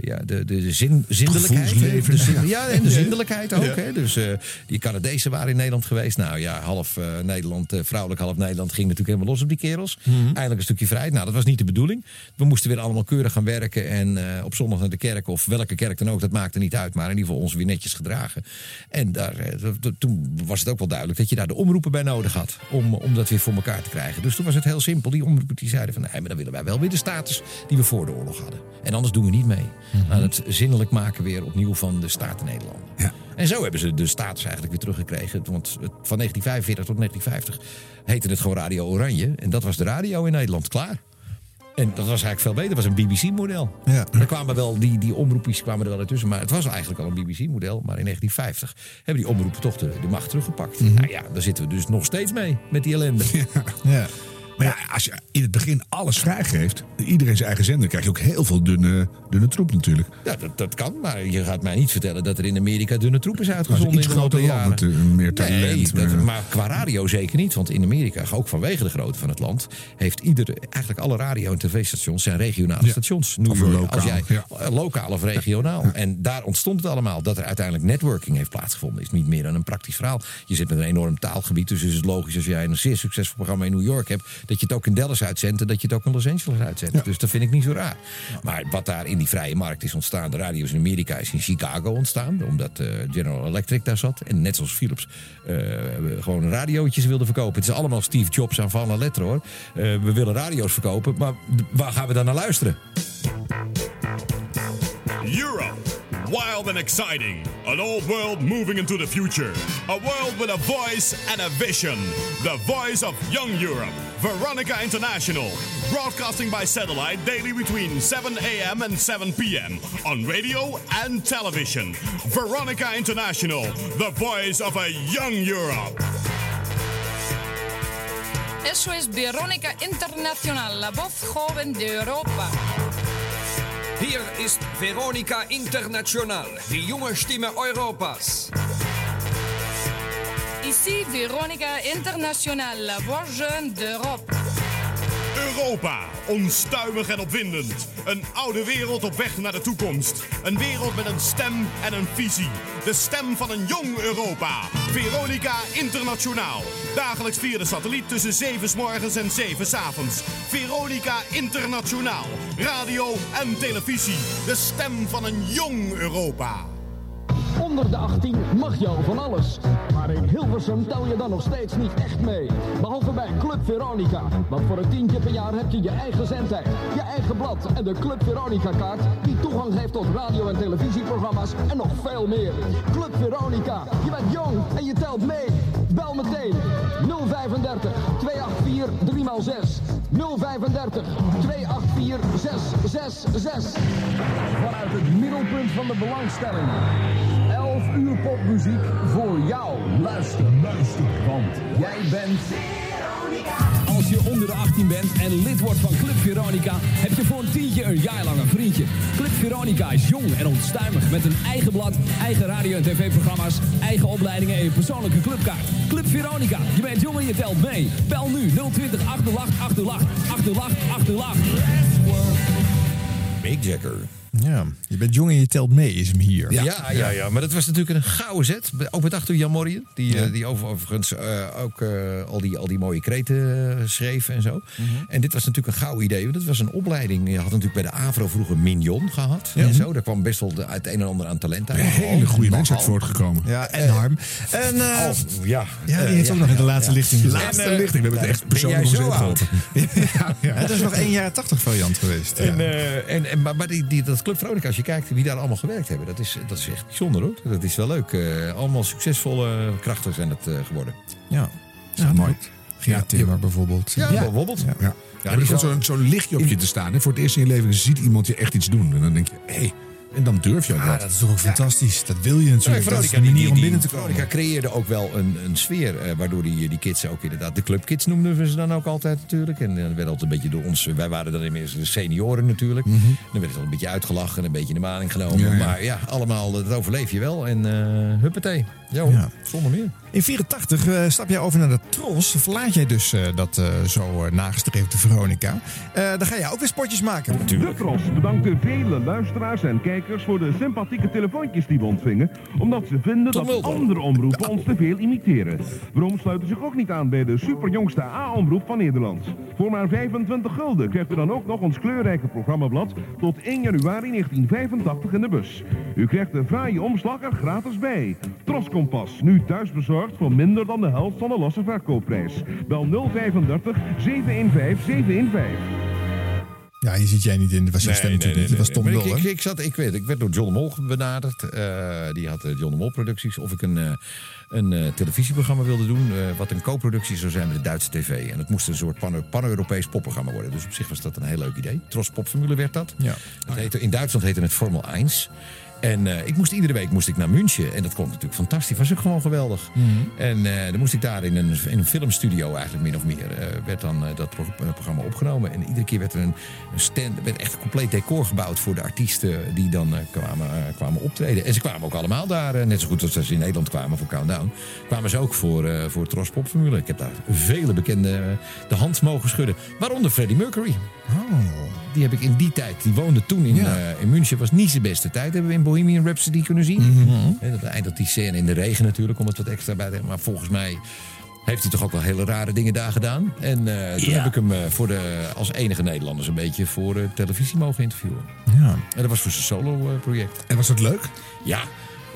ja, de, de, de zin, zindelijkheid. De zin- Ja. en de zindelijkheid ook. Ja. Hè? Dus die Canadezen waren in Nederland geweest. Nou ja, half Nederland, vrouwelijk, half Nederland ging natuurlijk helemaal los op die kerels. Eindelijk een stukje vrijheid. Nou, dat was niet de bedoeling. We moesten weer allemaal keurig gaan werken. En op zondag naar de kerk, of welke kerk dan ook, dat maakte niet uit. Maar in ieder geval ons weer netjes gedragen. En daar, eh, to- to- toen was het ook wel duidelijk dat je daar de omroepen bij nodig had. Om, om dat weer voor elkaar te krijgen. Dus toen was het heel simpel. Die omroepen die zeiden van, nee, maar dan willen wij wel weer de status die we voor de oorlog hadden. En anders doen we niet mee. Aan het zinnelijk maken weer opnieuw van de Staten Nederland. En zo hebben ze de status eigenlijk weer teruggekregen. Want van 1945 tot 1950 heette het gewoon Radio Oranje. En dat was de radio in Nederland. Klaar. En dat was eigenlijk veel beter. Dat was een BBC-model. Ja. Er kwamen wel, die, die omroepjes kwamen er wel ertussen. Maar het was eigenlijk al een BBC-model. Maar in 1950 hebben die omroepen toch de, de macht teruggepakt. Nou ja, daar zitten we dus nog steeds mee. Met die ellende. Ja. Maar ja, als je in het begin alles vrijgeeft, iedereen zijn eigen zender, krijg je ook heel veel dunne, dunne troep natuurlijk. Ja, dat, dat kan, maar je gaat mij niet vertellen dat er in Amerika dunne troep is uitgezonden iets in groter land met eh, meer talent. Nee, dat- meer- maar qua radio zeker niet. Want in Amerika, ook vanwege de grootte van het land, heeft ieder, eigenlijk alle radio- en tv-stations zijn regionale stations. New Of York, lokaal, als jij ja. eh, lokaal of regionaal. En daar ontstond het allemaal. Dat er uiteindelijk networking heeft plaatsgevonden, is niet meer dan een praktisch verhaal. Je zit met een enorm taalgebied, dus is het logisch als jij een zeer succesvol programma in New York hebt, dat je het ook in Dallas uitzendt en dat je het ook in Los Angeles uitzendt. Dus dat vind ik niet zo raar. Maar wat daar in die vrije markt is ontstaan, de radio's in Amerika is in Chicago ontstaan, omdat eh, General Electric daar zat. En net zoals Philips eh, gewoon radiootjes wilde verkopen. Het is allemaal Steve Jobs aan van letter hoor. Eh, we willen radio's verkopen, maar waar gaan we dan naar luisteren? Europe, wild and exciting. An old world moving into the future. A world with a voice and a vision. The voice of young Europe. Veronica International. Broadcasting by satellite daily between 7 a.m. and 7 p.m. on radio and television. Veronica International. The voice of a young Europe. Eso es Verónica Internacional, la voz joven de Europa. Hier ist Veronica International, die junge Stimme Europas. Ici Verónica Internacional, la voix jeune d'Europe. Europa, onstuimig en opwindend. Een oude wereld op weg naar de toekomst. Een wereld met een stem en een visie. De stem van een jong Europa. Veronica Internationaal. Dagelijks via de satelliet tussen 7 s morgens en 7 s avonds. Veronica Internationaal. Radio en televisie. De stem van een jong Europa. Onder de 18 mag je al van alles. Maar in Hilversum tel je dan nog steeds niet echt mee. Behalve bij Club Veronica. Want voor een tientje per jaar heb je je eigen zendtijd, je eigen blad en de Club Veronica kaart die toegang geeft tot radio- en televisieprogramma's en nog veel meer. Club Veronica, je bent jong en je telt mee. Bel meteen 035 284 3x6. 035 284 666. Vanuit het middelpunt van de belangstelling. 11 uur popmuziek voor jou. Luister, luister, want jij bent... Als je onder de 18 bent en lid wordt van Club Veronica, heb je voor een tientje een jaar lang een vriendje. Club Veronica is jong en onstuimig met een eigen blad, eigen radio- en tv-programma's, eigen opleidingen en je persoonlijke clubkaart. Club Veronica, je bent jong en je telt mee. Bel nu 020 808 808 808 808. Mick Jagger. Ja, je bent jong en je telt mee, is hem hier. Ja, ja, ja, maar dat was natuurlijk een gouden zet. Ook met achter Jan Morrien. Die, eh, die over- overigens eh, ook eh, al, die, al die mooie kreten schreef en zo. En dit was natuurlijk een gouden idee. Want het was een opleiding. Je had natuurlijk bij de AVRO vroeger Mignon gehad. En zo. Daar kwam best wel de, het een en ander aan talent uit. Een hele goede Nogal. mens uit voortgekomen. Ja, en Harm. En, eh, Oh, ja. Ja, die heeft ook nog in de laatste lichting De gezeten. laatste En, lichting. We hebben het echt persoonlijk zo geholpen. Ja, Het is nog één jaren 80 variant geweest. En, eh, en, en, maar maar die, die, dat Club Veronica, als je kijkt wie daar allemaal gewerkt hebben, dat is, dat is echt bijzonder hoor. Dat is wel leuk. Eh, allemaal succesvolle krachten zijn het eh, geworden. Ja, ja mooi. Gerard Timmer bijvoorbeeld. Ja, bijvoorbeeld. Ja, ja. Ja, er komt zo'n lichtje op je te staan. Hè. Voor het eerst in je leven ziet iemand je echt iets doen. En dan denk je, hé, en dan durf je ook Ja, wat. dat is toch ook fantastisch. Dat wil je natuurlijk. dat is Veronica, de die, manier die, om binnen te komen. Veronica creëerde ook wel een, een sfeer. eh, waardoor die, die kids ook inderdaad. De clubkids noemden we ze dan ook altijd natuurlijk. En dan werd altijd een beetje door ons. Wij waren dan inmiddels de senioren natuurlijk. Dan werd het al een beetje uitgelachen en een beetje in de maling genomen. Ja, ja. Maar ja, allemaal, dat overleef je wel. En eh huppatee. Ja, hoor, Ja. zonder meer. In 84 eh, stap jij over naar de Tros. Verlaat jij dus eh, dat eh, zo eh, nagestreefde Veronica. Eh, dan ga jij ook weer spotjes maken. De Tros bedankt de vele luisteraars en kijkers voor de sympathieke telefoontjes die we ontvingen. Omdat ze vinden dat andere omroepen ons te veel imiteren. Waarom sluiten zich ook niet aan bij de superjongste A-omroep van Nederland? Voor maar 25 gulden krijgt u dan ook nog ons kleurrijke programmablad tot 1 januari 1985 in de bus. U krijgt de fraaie omslag er gratis bij. Tros Kompas, nu thuisbezorgd voor minder dan de helft van de losse verkoopprijs. Bel 035 715 715. Ja, hier zit jij niet in. Dat was je stem natuurlijk niet. Dat was Tom Dol, ik, ik, ik, zat, ik, weet, ik werd door John de Mol benaderd. Eh, die had eh, John de Mol Producties. Of ik een, eh, een televisieprogramma wilde doen. wat een co-productie zou zijn met de Duitse tv. En het moest een soort pan- pan-Europees popprogramma worden. Dus op zich was dat een heel leuk idee. Tros Popformule werd dat. Ja. Het heette, in Duitsland heette het Formel 1. En eh, ik moest iedere week moest ik naar München. En dat klonk natuurlijk fantastisch. Was ook gewoon geweldig. Mhm. En eh, dan moest ik daar in een, in een filmstudio eigenlijk min of meer. eh, werd dan dat pro- programma opgenomen. En iedere keer werd er een, een stand, werd echt een compleet decor gebouwd voor de artiesten die dan kwamen, kwamen optreden. En ze kwamen ook allemaal daar, net zo goed als ze in Nederland kwamen voor Countdown. Kwamen ze ook voor, voor Tros Pop Formule. Ik heb daar vele bekende de hand mogen schudden. Waaronder Freddie Mercury. Die heb ik in die tijd, die woonde toen in, Ja. eh, in München. Was niet zijn beste tijd, hebben we in Bohemian Rhapsody kunnen zien. Mhm. En dat eindigt die scène in de regen natuurlijk, om het wat extra bij te Maar volgens mij heeft hij toch ook wel hele rare dingen daar gedaan. En eh, toen Ja. heb ik hem eh, voor de, als enige Nederlanders een beetje voor televisie mogen interviewen. Ja. En dat was voor zijn solo-project. En was dat leuk? Ja,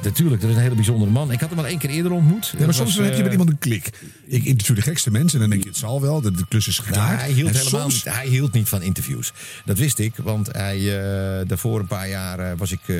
natuurlijk. Dat is een hele bijzondere man. Ik had hem al één keer eerder ontmoet. Ja, maar soms was, heb je eh, met iemand een klik. Ik interview de gekste mensen en dan denk je, het zal wel, de, de klus is Nou, geklaard. hij, hield helemaal soms- niet, hij hield niet van interviews. Dat wist ik, want hij, eh, daarvoor een paar jaar eh, was ik eh,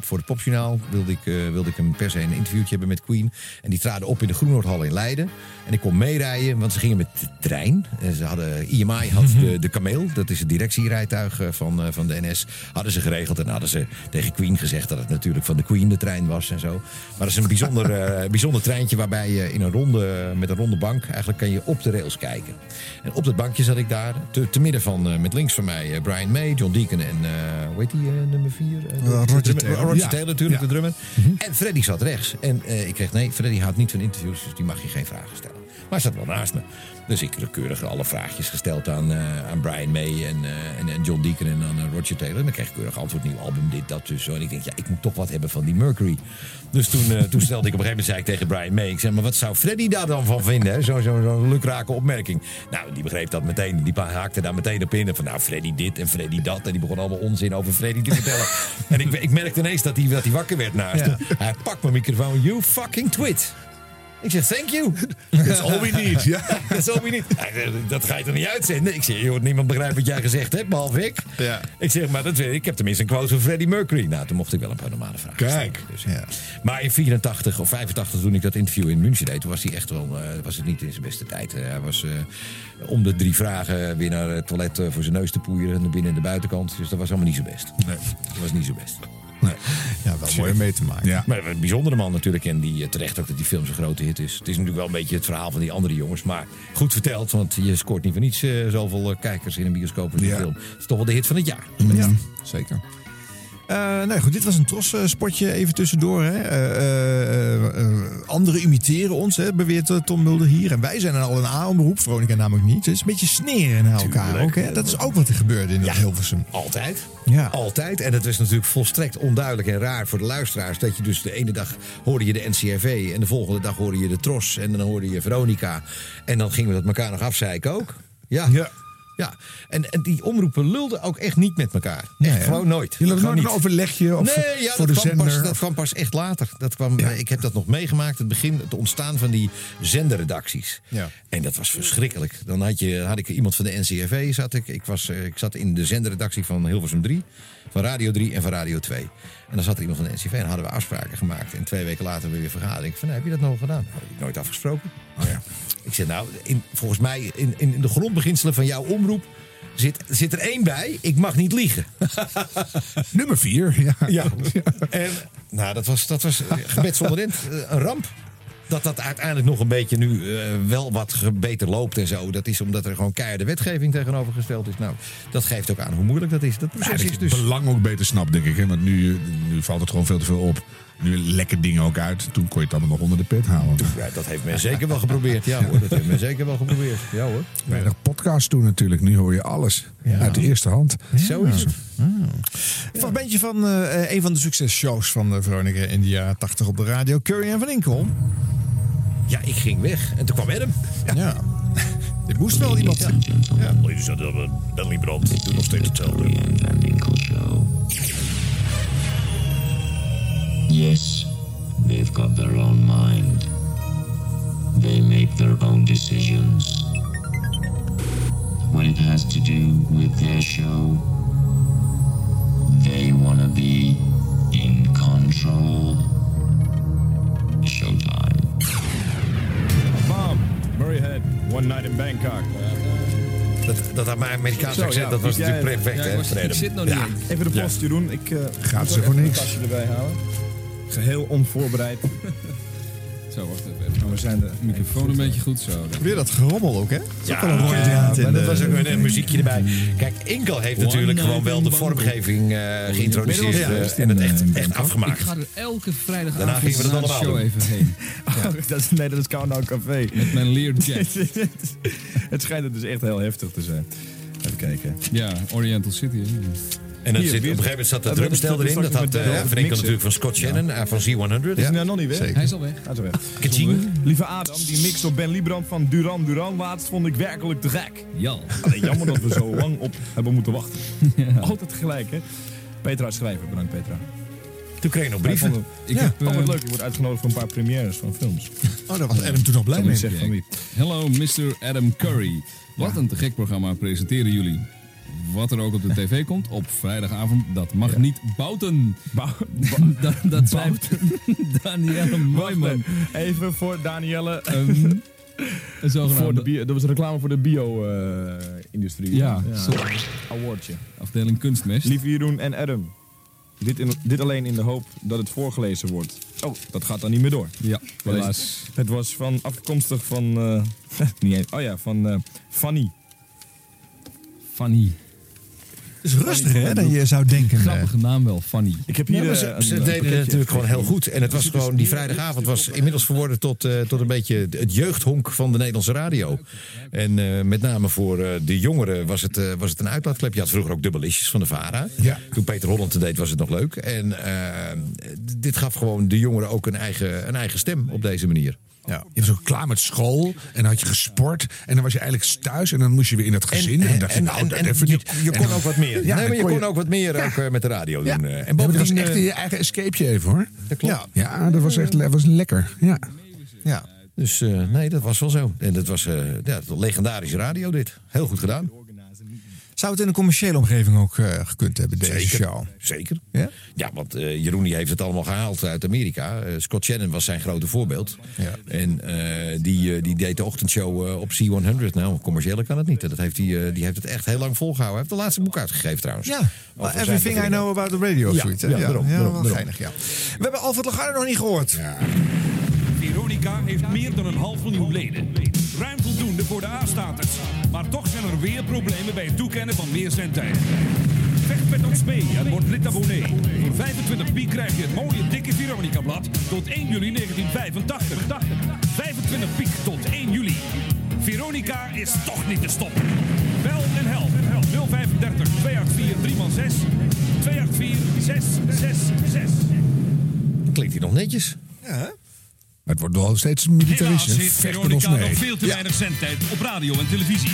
voor het Popjournaal. Wilde ik, eh, wilde ik hem per se een interviewtje hebben met Queen. En die traden op in de Groenoordhal in Leiden. En ik kon meerijden, want ze gingen met de trein. En ze hadden, IMI had de, de Kameel, dat is het directierijtuig eh, van, eh, van de NS. Hadden ze geregeld en hadden ze tegen Queen gezegd dat het natuurlijk van de Queen de trein was en zo. Maar dat is een bijzonder, eh, bijzonder treintje waarbij je in een ronde, met een ronde bank eigenlijk kan je op de rails kijken. En op dat bankje zat ik daar, te, te midden van, eh, met links van mij eh, Brian May, John Deacon en, eh hoe heet die, eh, nummer vier? Eh, Roger Taylor. Roger Ja. Taylor natuurlijk, Ja. de drummer. En Freddy zat rechts. En eh, ik kreeg, nee, Freddy houdt niet van interviews, dus die mag je geen vragen stellen. Maar hij zat wel naast me. Dus ik heb keurig alle vraagjes gesteld aan, eh, aan Brian May en, eh, en, en John Deacon en aan Roger Taylor. En dan kreeg ik keurig antwoord, nieuw album, dit, dat, dus zo. En ik denk, ja, ik moet toch wat hebben van die Mercury. Dus toen, eh, toen stelde ik op een gegeven moment, zei ik tegen Brian May, ik zeg, maar wat zou Freddy daar dan van vinden? Zo'n zo, zo lukrake opmerking. Nou, die begreep dat meteen. Die haakte daar meteen op in. En van, nou, Freddy dit en Freddy dat. En die begon allemaal onzin over Freddy te vertellen. en ik, ik merkte ineens dat hij, dat wakker werd naast Ja. Hij pakt mijn microfoon. You fucking twit. Ik zeg, thank you. That's all we need, ja. That's all we need. Dat ga je toch niet uitzenden? Ik zeg, joh, niemand begrijpt wat jij gezegd hebt, behalve ik. Ja. Ik zeg, maar dat, ik heb tenminste een quote van Freddie Mercury. Nou, toen mocht ik wel een paar normale vragen Kijk. stellen. Dus, Maar in 84 of 85, toen ik dat interview in München deed, was hij echt wel, eh, was het niet in zijn beste tijd. Eh, hij was eh, om de drie vragen weer naar het toilet voor zijn neus te poeieren, binnen en de buitenkant. Dus dat was allemaal niet zo best. Nee. Dat was niet zo best. Ja, wel mooi om mee te maken. Ja. Maar een bijzondere man natuurlijk. En die eh, terecht ook dat die film zo'n grote hit is. Het is natuurlijk wel een beetje het verhaal van die andere jongens. Maar goed verteld, want je scoort niet voor niets eh, zoveel eh, kijkers in een bioscoop voor die Ja. film. Het is toch wel de hit van het jaar. Ja, zeker. Eh, nou goed, dit was een tros-spotje even tussendoor. Hè. Eh, eh, eh, anderen imiteren ons, hè, beweert eh, Tom Mulder hier. En wij zijn dan al een A-omroep, Veronica namelijk niet. Het is een beetje sneren naar elkaar ook. Hè. Dat is ook wat er gebeurde in Hilversum. Altijd. Ja. Altijd. En het was natuurlijk volstrekt onduidelijk en raar voor de luisteraars. Dat je dus de ene dag hoorde je de NCRV. En de volgende dag hoorde je de Tros. En dan hoorde je Veronica. En dan gingen we dat elkaar nog afzeiken ook. Ja. Ja. Ja, en, en die omroepen lulden ook echt niet met elkaar. Echt Nee, hè? gewoon nooit. Jullie hadden nooit een overlegje of nee, ja, voor dat, de kwam pas, zender? dat kwam pas echt later. Dat kwam, eh, Ik heb dat nog meegemaakt, het begin, het ontstaan van die zenderredacties. Ja. En dat was verschrikkelijk. Dan had, je, had ik iemand van de NCRV, zat ik. Ik, was, eh, ik zat in de zenderredactie van Hilversum 3, van Radio 3 en van Radio 2. En dan zat er iemand van de NCRV en hadden we afspraken gemaakt. En twee weken later weer vergadering. Van, nou, heb je dat nog gedaan? Nou, heb ik nooit afgesproken. Oh ja. Ik zeg, nou, in, volgens mij in, in de grondbeginselen van jouw omroep zit, zit er één bij. Ik mag niet liegen. Nummer vier, ja. Ja. En nou, dat was, dat was eh, gebed zonder end. eh, Een ramp. Dat dat uiteindelijk nog een beetje nu eh, wel wat beter loopt en zo. Dat is omdat er gewoon keiharde wetgeving tegenover gesteld is. Nou, dat geeft ook aan hoe moeilijk dat is. Dat Ja, proces is dus... het belang ook beter snapt, denk ik. Hè? Want nu, nu valt het gewoon veel te veel op. Nu lekken dingen ook uit. Toen kon je het allemaal nog onder de pet halen. Ja, dat heeft men zeker wel geprobeerd. Ja hoor, dat heeft men zeker wel geprobeerd. Ja hoor. Weinig podcast toen natuurlijk. Nu hoor je alles uit de eerste hand. Zo is het. Een fragmentje van eh, een van de successhows van uh, Veronica in de jaren 80 op de radio. Curry en Van Inkel. Ja, ik ging weg. En toen kwam Adam. Ja. Dit moest wel iemand. Ja. ja. Ladies and gentlemen, Bentley Brand doet nog steeds hetzelfde. Yes, they've got their own mind. They make their own decisions. When it has to do with their show, they want to be in control. Showtime. Murray Head, one night in Bangkok. dat, dat Amerikaanse Zo, accent, ja, dat was jij- natuurlijk perfect, ja, ik was- zit nog niet Ja. Even de Ja. post, Jeroen. Ik eh, Gaat ze voor niks. erbij halen. Geheel onvoorbereid. Zo, wacht even. Maar we zijn de microfoon een beetje goed zo. Weer dat gerommel ook, hè? Dat Ja, in maar dat was ook een, een muziekje erbij. Kijk, Inkel heeft natuurlijk gewoon wel de vormgeving eh, geïntroduceerd Ja, eh, en het echt, echt afgemaakt. Ik ga er elke Daarna vrijdagavond gingen we dat de allemaal show doen. even heen. dat is, nee, dat is Countdown Café. Met mijn leerjack. het schijnt dus echt heel heftig te zijn. Even kijken. Ja, Oriental City. hè. En dan Hier, zit, op weer- een gegeven moment zat de drumstel erin. Dat had met eh de- Van Enkel mixen. natuurlijk van Scott Shannon eh, van Z100. Is hij nou nog niet weg? Hij is al weg. Hij is al weg. Kaching. Lieve Adam, die mix op Ben Liebrand van Duran Duran laatst vond ik werkelijk te gek. Ja. Alleen jammer dat we zo lang op hebben moeten wachten. Altijd gelijk, hè? Petra schrijver, bedankt Petra. Toen kreeg je nog brieven. vond het- Ik ja, heb, altijd eh, leuk. Je wordt uitgenodigd voor een paar premières van films. Oh, daar was Adam toen nog blij mee. Hello, Mr. Adam Curry. Wat een te gek programma presenteren jullie. Wat er ook op de tv komt op vrijdagavond, dat mag niet bouten. dat, dat zijn Danielle Mooiman. Even voor Danielle. Zogenaamde- voor de bio, dat was een reclame voor de bio-industrie. Ja, sorry. Awardje. Afdeling kunstmest. Lieve Jeroen en Adam. Dit, in- dit alleen in de hoop dat het voorgelezen wordt. Oh, dat gaat dan niet meer door. Ja, helaas. Het was van afkomstig van. eh, niet eens. Oh ja, van eh, Fanny. Fanny. Het is rustiger, hè, dan je zou denken. eh. Grappige naam wel, Fanny. Ik heb hier ze, een, ze eh, deden het natuurlijk gewoon heel goed. En het was gewoon, die vrijdagavond was inmiddels verworden tot, eh, tot een beetje het jeugdhonk van de Nederlandse radio. En eh, met name voor eh, de jongeren was het, eh, was het een uitlaatklep. Je had vroeger ook dubbelistjes van de VARA. Ja. Toen Peter Holland het deed was het nog leuk. En dit gaf gewoon de jongeren ook een eigen, een eigen stem op deze manier. Ja. Je was ook klaar met school en dan had je gesport en dan was je eigenlijk thuis en dan moest je weer in het gezin. En, dacht je, nou, dat even je, niet. je En kon ook wat meer. Ja, nee, maar je kon ook wat meer ook, eh, met de radio doen. eh. En En dat was bovendien... echt eh, je eigen escapeje even hoor. dat klopt. Ja, ja dat was echt dat was lekker. Ja. Ja, dus eh, nee, dat was wel zo. En dat was eh ja, legendarische radio dit. Heel goed gedaan. Zou het in een commerciële omgeving ook eh, gekund hebben, deze Zeker. show? Zeker. Ja? Ja, want eh Jeroen die heeft het allemaal gehaald uit Amerika. Eh, Scott Shannon was zijn grote voorbeeld. Ja. En die, die deed de ochtendshow op C100. Nou, commerciële kan het niet. Dat heeft eh, die heeft het echt heel lang volgehouden. Hij heeft de laatste boek uitgegeven trouwens. Ja, Over everything I know about the radio Ja, zoiets. hè? ja, daarom, daarom, geinig, ja. We hebben Alfred Lagarde nog niet gehoord. Veronica heeft meer dan een half miljoen leden. Ruim voldoende voor de A-status. Maar toch zijn er weer problemen bij het toekennen van meer zendtijden. Vecht met ons mee en word lid abonnee. Voor 25 piek krijg je het mooie dikke Veronica-blad tot 1 juli 1985. 25 piek tot 1 juli. Veronica is toch niet te stoppen. Bel en help. 035 284 3x6 284 666. Klinkt hij nog netjes. Ja, Maar het wordt wel steeds militaristisch. Helaas heeft Veronica mee. nog veel te Ja. weinig zendtijd op radio en televisie.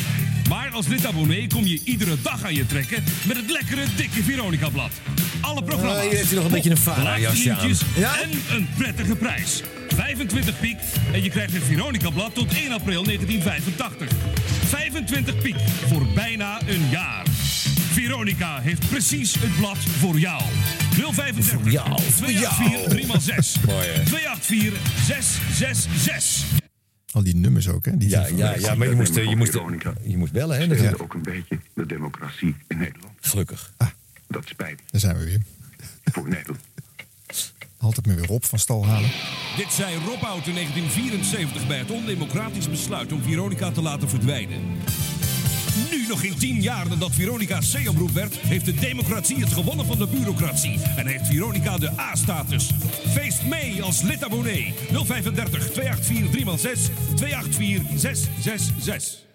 Maar als lidabonnee kom je iedere dag aan je trekken met het lekkere dikke Veronica-blad. Alle programma's. Ah, hier heeft hij nog een beetje een Vara-jasje aan. Ja? En een prettige prijs. 25 piek en je krijgt het Veronica-blad tot 1 april 1985. 25 piek voor bijna een jaar. Veronica heeft precies het blad voor jou. 035 Voor jou, voor 284 3x6 Mooi, hè? 284 666. Al die nummers ook, hè? Die Ja, ja, ja, maar je moest, eh, je moest, Veronica. je moest bellen, hè? Dat natuurlijk. is ook een beetje de democratie in Nederland. Gelukkig. Dat spijt Daar zijn we weer. voor Nederland. Altijd me weer Rob van stal halen. Dit zei Rob Hout in 1974 bij het ondemocratisch besluit om Veronica te laten verdwijnen. Nu, nog geen tien jaar nadat Veronica C-omroep werd, heeft de democratie het gewonnen van de bureaucratie. En heeft Veronica de A-status. Feest mee als lidabonnee. 035 284 3x6 284 666.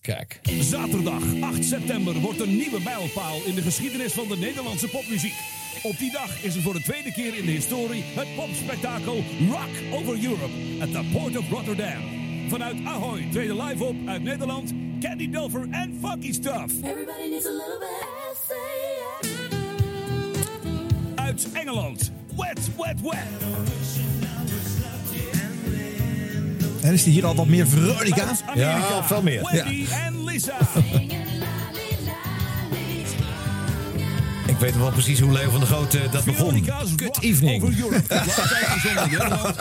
Kijk. Zaterdag 8 september wordt een nieuwe mijlpaal in de geschiedenis van de Nederlandse popmuziek. Op die dag is er voor de tweede keer in de historie het popspektakel Rock Over Europe at the Port of Rotterdam. Vanuit Ahoy treden live op uit Nederland Candy Dulfer en Funky Stuff. Everybody needs a little bit. Uit Engeland Wet, Wet, Wet. En is die hier al wat meer Veronica? Ja, veel meer. Wendy en Lisa. Weet wel precies hoe Leo van der Groot eh, dat begon. Good evening. Over Europe.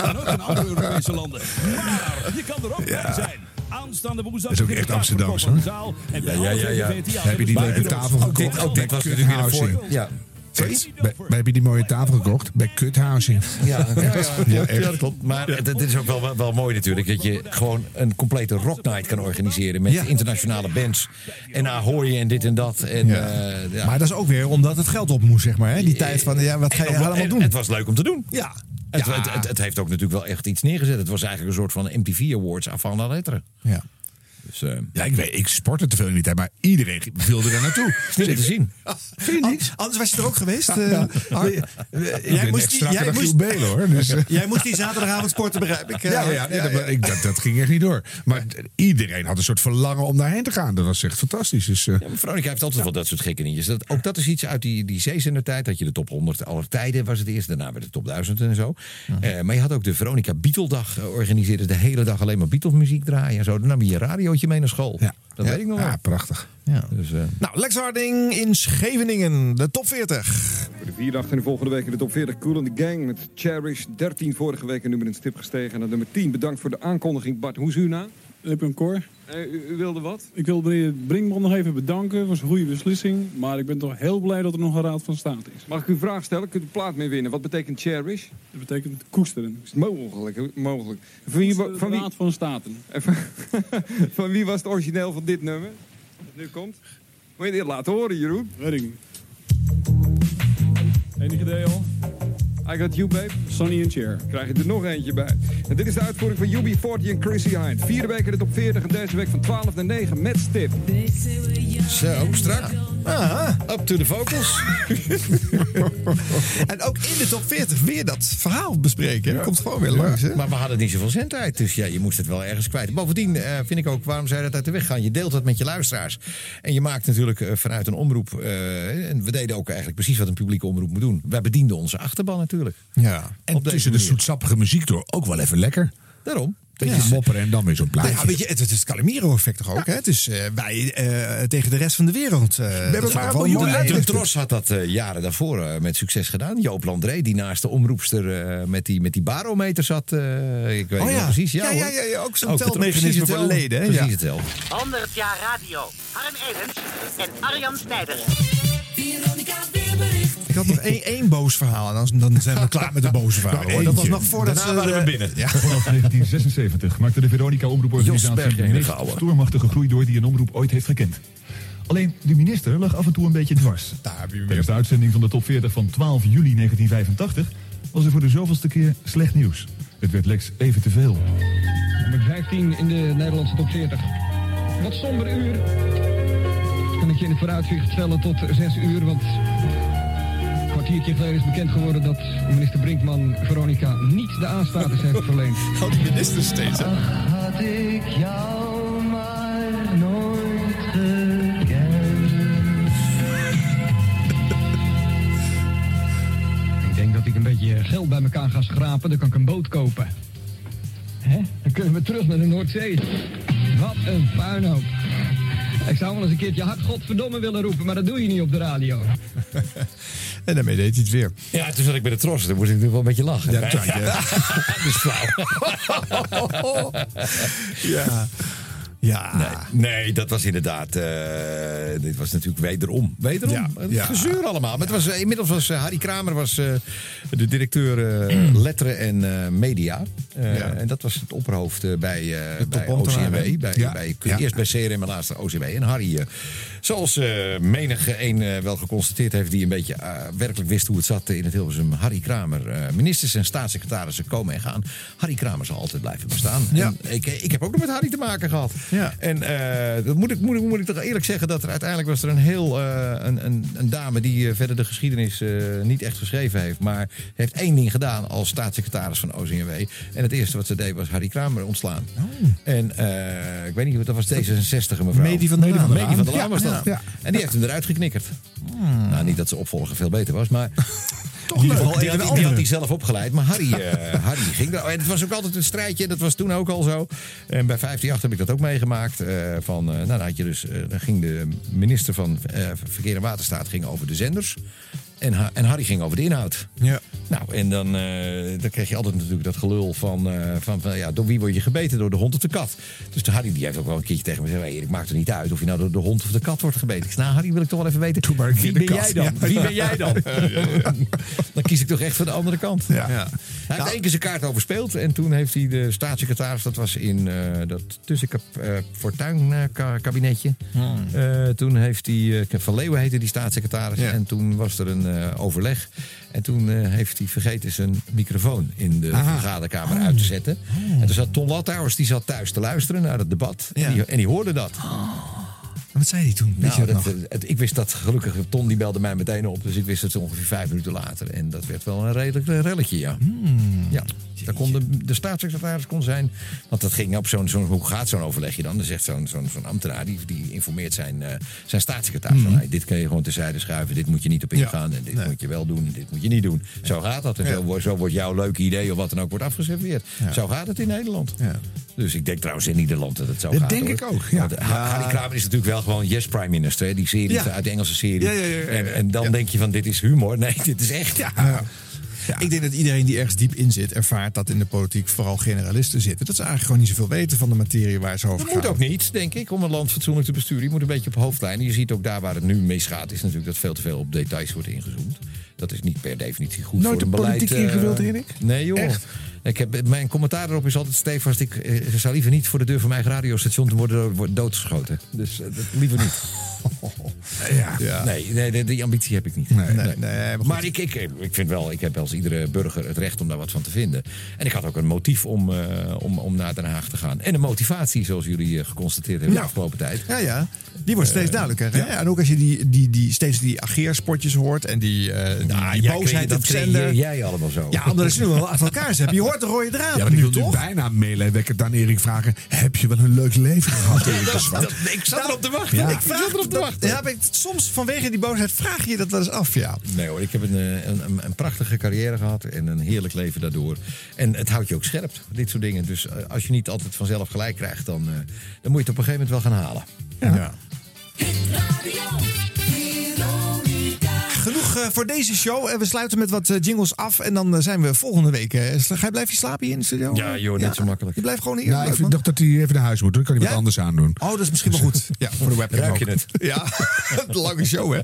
En ook in andere Europese landen. Maar je kan er ook bij zijn. Aan Aanstaande woensdag Dat is ook echt het Amsterdams, kaartverkoop hoor. aan de zaal. En bij Ja, ja, ja, ja. Heb je die leuke tafel gekocht? ook dit was natuurlijk weer de Ja. Bij, bij, heb je die mooie tafel gekocht? Bij Kuthousing. Ja, ja, ja, Ja, dat klopt. Maar het, het is ook wel, wel, wel mooi natuurlijk dat je gewoon een complete rocknight kan organiseren met internationale bands. En Ahoy en dit en dat. En, Ja. eh, ja. Maar dat is ook weer omdat het geld op moest, zeg maar. Hè? Die tijd van, ja, wat ga je allemaal en doen? Het was leuk om te doen. Ja. Het, Ja. het, het, het heeft ook natuurlijk wel echt iets neergezet. Het was eigenlijk een soort van MTV Awards avant la lettre. Ja. Dus, eh, Ja, ik, weet, ik sportte te veel in die tijd, maar iedereen wilde er naartoe. is niet meer te zien. Vind je niet? Anders was je er ook geweest. Ja, eh, ja. Jij moest die- jij moest- Giel Belen, hoor. Dus, eh. Jij moest die zaterdagavond sporten, begrijp ik. Ja, ja, nee, dat, ik, dat, dat ging echt niet door. Maar iedereen had een soort verlangen om daarheen te gaan. Dat was echt fantastisch. Dus, eh, Ja, maar Veronica heeft altijd wel dat soort gekke dingetjes. Dat, ook dat is iets uit die, die zeezender-tijd. Dat je de top 100 aller tijden was het eerst. Daarna werd de top 1000 en zo. Eh, maar je had ook de Veronica Beatle-dag georganiseerd. De hele dag alleen maar Beatles-muziek draaien en zo. Dan nam je je radiootje mee naar school. Dat ja, weet ik nog wel. Ja, prachtig. Ja. Dus, eh, Nou, Lex Harding in Scheveningen, de top 40. Voor de vierde dag en de volgende week in de top 40 Cool in the Gang met Cherish. 13 vorige week een nummer in de stip gestegen. En naar nummer 10 bedankt voor de aankondiging. Bart, hoe Ik ben Cor. Eh, u, u wilde wat? Ik wil meneer Brinkman nog even bedanken voor zijn goede beslissing. Maar ik ben toch heel blij dat er nog een raad van state is. Mag ik u een vraag stellen? Kunt u plaat mee winnen? Wat betekent Cherish? Dat betekent koesteren. Mogelijk? mogelijk. Van wie, van wie, Raad van State. Eh, van, van wie was het origineel van dit nummer? Dat nu komt? Moet je dit laten horen, Jeroen? Weet ik niet. Enige idee al? I got you, babe. Sonny and Cher. Krijg je er nog eentje bij. En dit is de uitvoering van UB40 en Chrissy Hind. Vierde week in de top 40 en deze week van 12 naar 9 met stip. Zo, strak. Up to the vocals. en ook in de top 40 weer dat verhaal bespreken. Dat komt gewoon weer langs. Hè? Maar we hadden niet zoveel zendtijd, dus ja, je moest het wel ergens kwijt. Bovendien eh, vind ik ook, waarom zou je dat uit de weg gaan? Je deelt dat met je luisteraars. En je maakt natuurlijk eh, vanuit een omroep... eh, en we deden ook eigenlijk precies wat een publieke omroep moet doen. Wij bedienden onze achterban natuurlijk. Ja. En Op tussen de zoetsappige muziek door ook wel even lekker. Daarom. Beetje mopperen en dan weer zo'n plaatje. Nou ja, weet je, het, het is het Calimero-effect toch ook? Hè? Het is eh, wij eh, tegen de rest van de wereld. eh, dat is maar mooi. miljoen Tros had dat jaren daarvoor met succes gedaan. Joop Landré, die naast de omroepster eh, met, die, met die barometer zat. eh, ik weet Oh niet ja. precies. Ja, ja, ja, ja, ook zo'n telmechanisme precies voor leden? Precies Ja. hetzelfde. 100 jaar radio. Harm Edens en Arjan Snijder. Ik had nog één, één boos verhaal en dan, dan zijn we klaar met de boze verhalen. hoor. Dat was nog voordat Daarna ze... waren we de- binnen. Ja. Vanaf 1976 maakte de Veronica Omroeporganisatie Gouwen. stormachtige groei door die een omroep ooit heeft gekend. Alleen de minister lag af en toe een beetje dwars. Daar heb je hem Tijdens de uitzending van de top 40 van 12 juli 1985 was er voor de zoveelste keer slecht nieuws. Het werd Lex even te veel. Nummer 15 in de Nederlandse top 40. Wat somber uur. Kan ik je in het vooruitzicht stellen tot 6 uur, want een kwartiertje geleden is bekend geworden dat minister Brinkman Veronica niet de aanstatus heeft verleend. Al die ministers steeds, hè? Had ik jou maar nooit gekend. Ik denk dat ik een beetje geld bij elkaar ga schrapen, dan kan ik een boot kopen. Hè? Dan kunnen we terug naar de Noordzee. Wat een puinhoop. Ik zou wel eens een keertje hard godverdomme willen roepen, maar dat doe je niet op de radio. En daarmee deed hij het weer. Ja, toen zat ik bij de Tros. Toen moest ik natuurlijk wel een beetje lachen. Ja, dat is flauw. Ja. Ja. Nee, nee, dat was inderdaad. eh, dit was natuurlijk wederom. Wederom. Ja, gezeur allemaal. Maar het was, eh, inmiddels was eh, Harry Kramer was, de directeur eh, letteren en media. Ja. En dat was het opperhoofd bij, bij? OCMW. Bij, bij. Eerst bij CRM en laatst OCW. En Harry, zoals menige een wel geconstateerd heeft... die een beetje werkelijk wist hoe het zat in het Hilversum. Harry Kramer. ministers en staatssecretarissen komen en gaan. Harry Kramer zal altijd blijven bestaan. Ja. En ik, ik heb ook nog met Harry te maken gehad. Ja. En eh, dat moet ik, moet, ik, moet ik toch eerlijk zeggen dat er uiteindelijk was er een heel eh, een, een, een dame die eh, verder de geschiedenis niet echt geschreven heeft, maar heeft één ding gedaan als staatssecretaris van OCMW. En het eerste wat ze deed was Harry Kramer ontslaan. En eh, ik weet niet, dat was D66 mevrouw. Medi van der Laan. Medi van der Laan Ja, was dat. En die heeft hem eruit geknikkerd. Nou, niet dat ze opvolger veel beter was, maar Toch die, leuk. die, een die had hij zelf opgeleid. Maar Harry, eh, Harry ging er. En het was ook altijd een strijdje. Dat was toen ook al zo. En bij 158 heb ik dat ook meegemaakt. eh, van, eh, nou, dan had je dus, dan ging de minister van Verkeer en Waterstaat ging over de zenders. En, en Harry ging over de inhoud. Ja. Nou, en dan, eh, dan kreeg je altijd natuurlijk dat gelul van, eh, van, van, ja, door wie word je gebeten? Door de hond of de kat? Dus de Harry die heeft ook wel een keertje tegen me gezegd, hey, ik maak er niet uit of je nou door de hond of de kat wordt gebeten. Ik zei, nou Harry, wil ik toch wel even weten, wie ben kat. jij dan? Wie ben jij dan? dan kies ik toch echt voor de andere kant. Ja. Hij heeft één keer zijn kaart overspeeld en toen heeft hij de staatssecretaris, dat was in eh, dat tussenfortuin-kabinetje. Eh, toen heeft hij, Van Leeuwen heette die staatssecretaris. En toen was er een overleg. En toen heeft hij vergeten zijn microfoon in de Aha. vergaderkamer uit te zetten. En toen zat Ton Lattouwers, die zat thuis te luisteren naar het debat. En, die, en die hoorde dat. Wat zei hij toen? Weet Nou, je dat eh, het- ik wist dat gelukkig, Ton die belde mij meteen op. Dus ik wist het ongeveer vijf minuten later. En dat werd wel een redelijk eh, relletje, ja. Hmm. Ja, daar kon de, de staatssecretaris kon zijn. Want dat ging op zo'n, zo'n hoe gaat zo'n overlegje dan? Dan zegt zo'n, zo'n, zo'n ambtenaar, die, die informeert zijn, eh, zijn staatssecretaris. van, hey, dit kun je gewoon terzijde schuiven, dit moet je niet op ingaan. En dit moet je wel doen, en dit moet je niet doen. Zo gaat dat. En zo, wordt- zo wordt jouw leuke idee of wat dan ook wordt afgeserveerd. Zo gaat het in Nederland. Dus ik denk trouwens in Nederland dat het zo Dat gaat. denk hoor. ik ook, ja. Eh, Ha- Harry Kramer is natuurlijk wel gewoon Yes Prime Minister. hè, Die serie Ja. uit de Engelse serie. Ja. En, en dan denk je van dit is humor. Nee, dit is echt. Ja. Ik denk dat iedereen die ergens diep in zit, ervaart dat in de politiek vooral generalisten zitten. Dat ze eigenlijk gewoon niet zoveel weten van de materie waar ze over Dat gaan. moet ook niet, denk ik, om een land fatsoenlijk te besturen. Je moet een beetje op hoofdlijnen. Je ziet ook daar waar het nu misgaat, is natuurlijk dat veel te veel op details wordt ingezoomd. Dat is niet per definitie goed Nooit voor een de beleid. politiek eh, ingewild, Erik? Nee, joh. Echt? Ik heb, mijn commentaar erop is altijd stevast. Ik eh, zou liever niet voor de deur van mijn eigen radiostation te worden, worden doodgeschoten. Dus eh, dat liever niet. Ja. Nee, nee, die- die ambitie heb ik niet. Nee, nee, nee, maar maar ik, ik, ik vind wel, ik heb als iedere burger het recht om daar wat van te vinden. En ik had ook een motief om, eh, om, om naar Den Haag te gaan. En een motivatie, zoals jullie eh, geconstateerd hebben Ja. de afgelopen tijd. Ja, ja. Die wordt steeds Eh, duidelijker. Hè? En ook als je die, die, die, steeds die ageerspotjes hoort en die, eh die, Nou, die boosheid op zender. jij allemaal zo. Ja, omdat ze nu wel achter elkaar hebben. Je hoort de rode draad Ja, maar ik nu, toch? bijna meelewekker dan Erik vragen. Heb je wel een leuk leven gehad, Erik de Zwart? ik zat erop te wachten. Ja. Ik zat erop te wachten. Ja, soms vanwege die boosheid vraag je je dat wel eens af, ja. Nee hoor, ik heb een, eh, een, een, een prachtige carrière gehad en een heerlijk leven daardoor. En het houdt je ook scherp, dit soort dingen. Dus als je niet altijd vanzelf gelijk krijgt, dan, dan moet je het op een gegeven moment wel gaan halen. Ja. Genoeg eh, voor deze show. Eh, we sluiten met wat eh, jingles af. En dan zijn we volgende week. ga je blijven slapen hier in de studio? Ja, joh, net zo makkelijk. Je blijft gewoon hier. Ja, ik vind man. toch dat hij even naar huis moet. Dan kan hij Ja? wat anders aan doen. Oh, dat is misschien wel goed. Ja, voor de webcam Ruik je ook. het? Ja, de lange show, hè.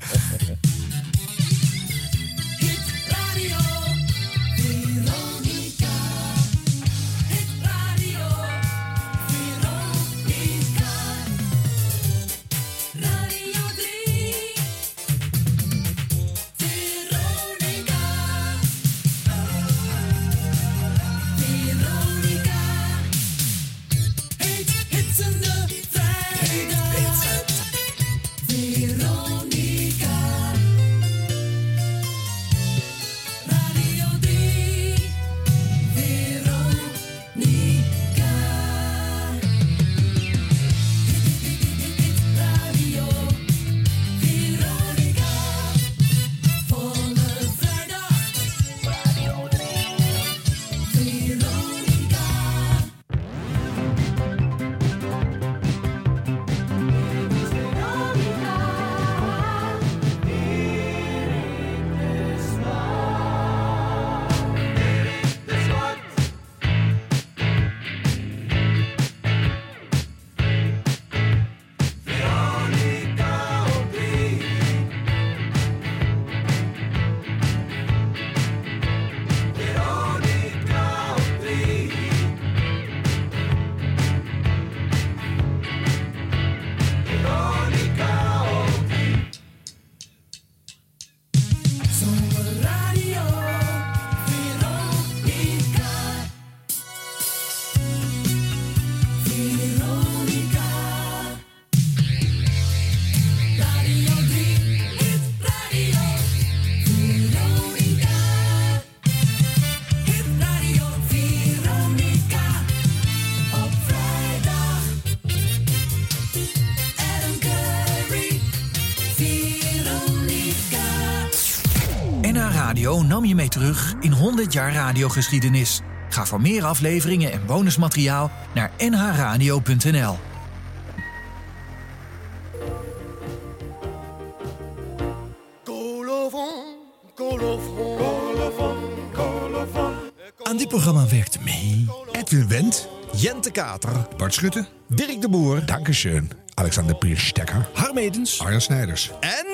Terug in 100 jaar radiogeschiedenis. Ga voor meer afleveringen en bonusmateriaal naar nhradio.nl. Aan dit programma werkte mee Edwin Wendt, Jente Kater, Bart Schutte. Dirk de Boer, Dankeschön. Alexander Pierstekker. Harm Edens Arjan Snijders. en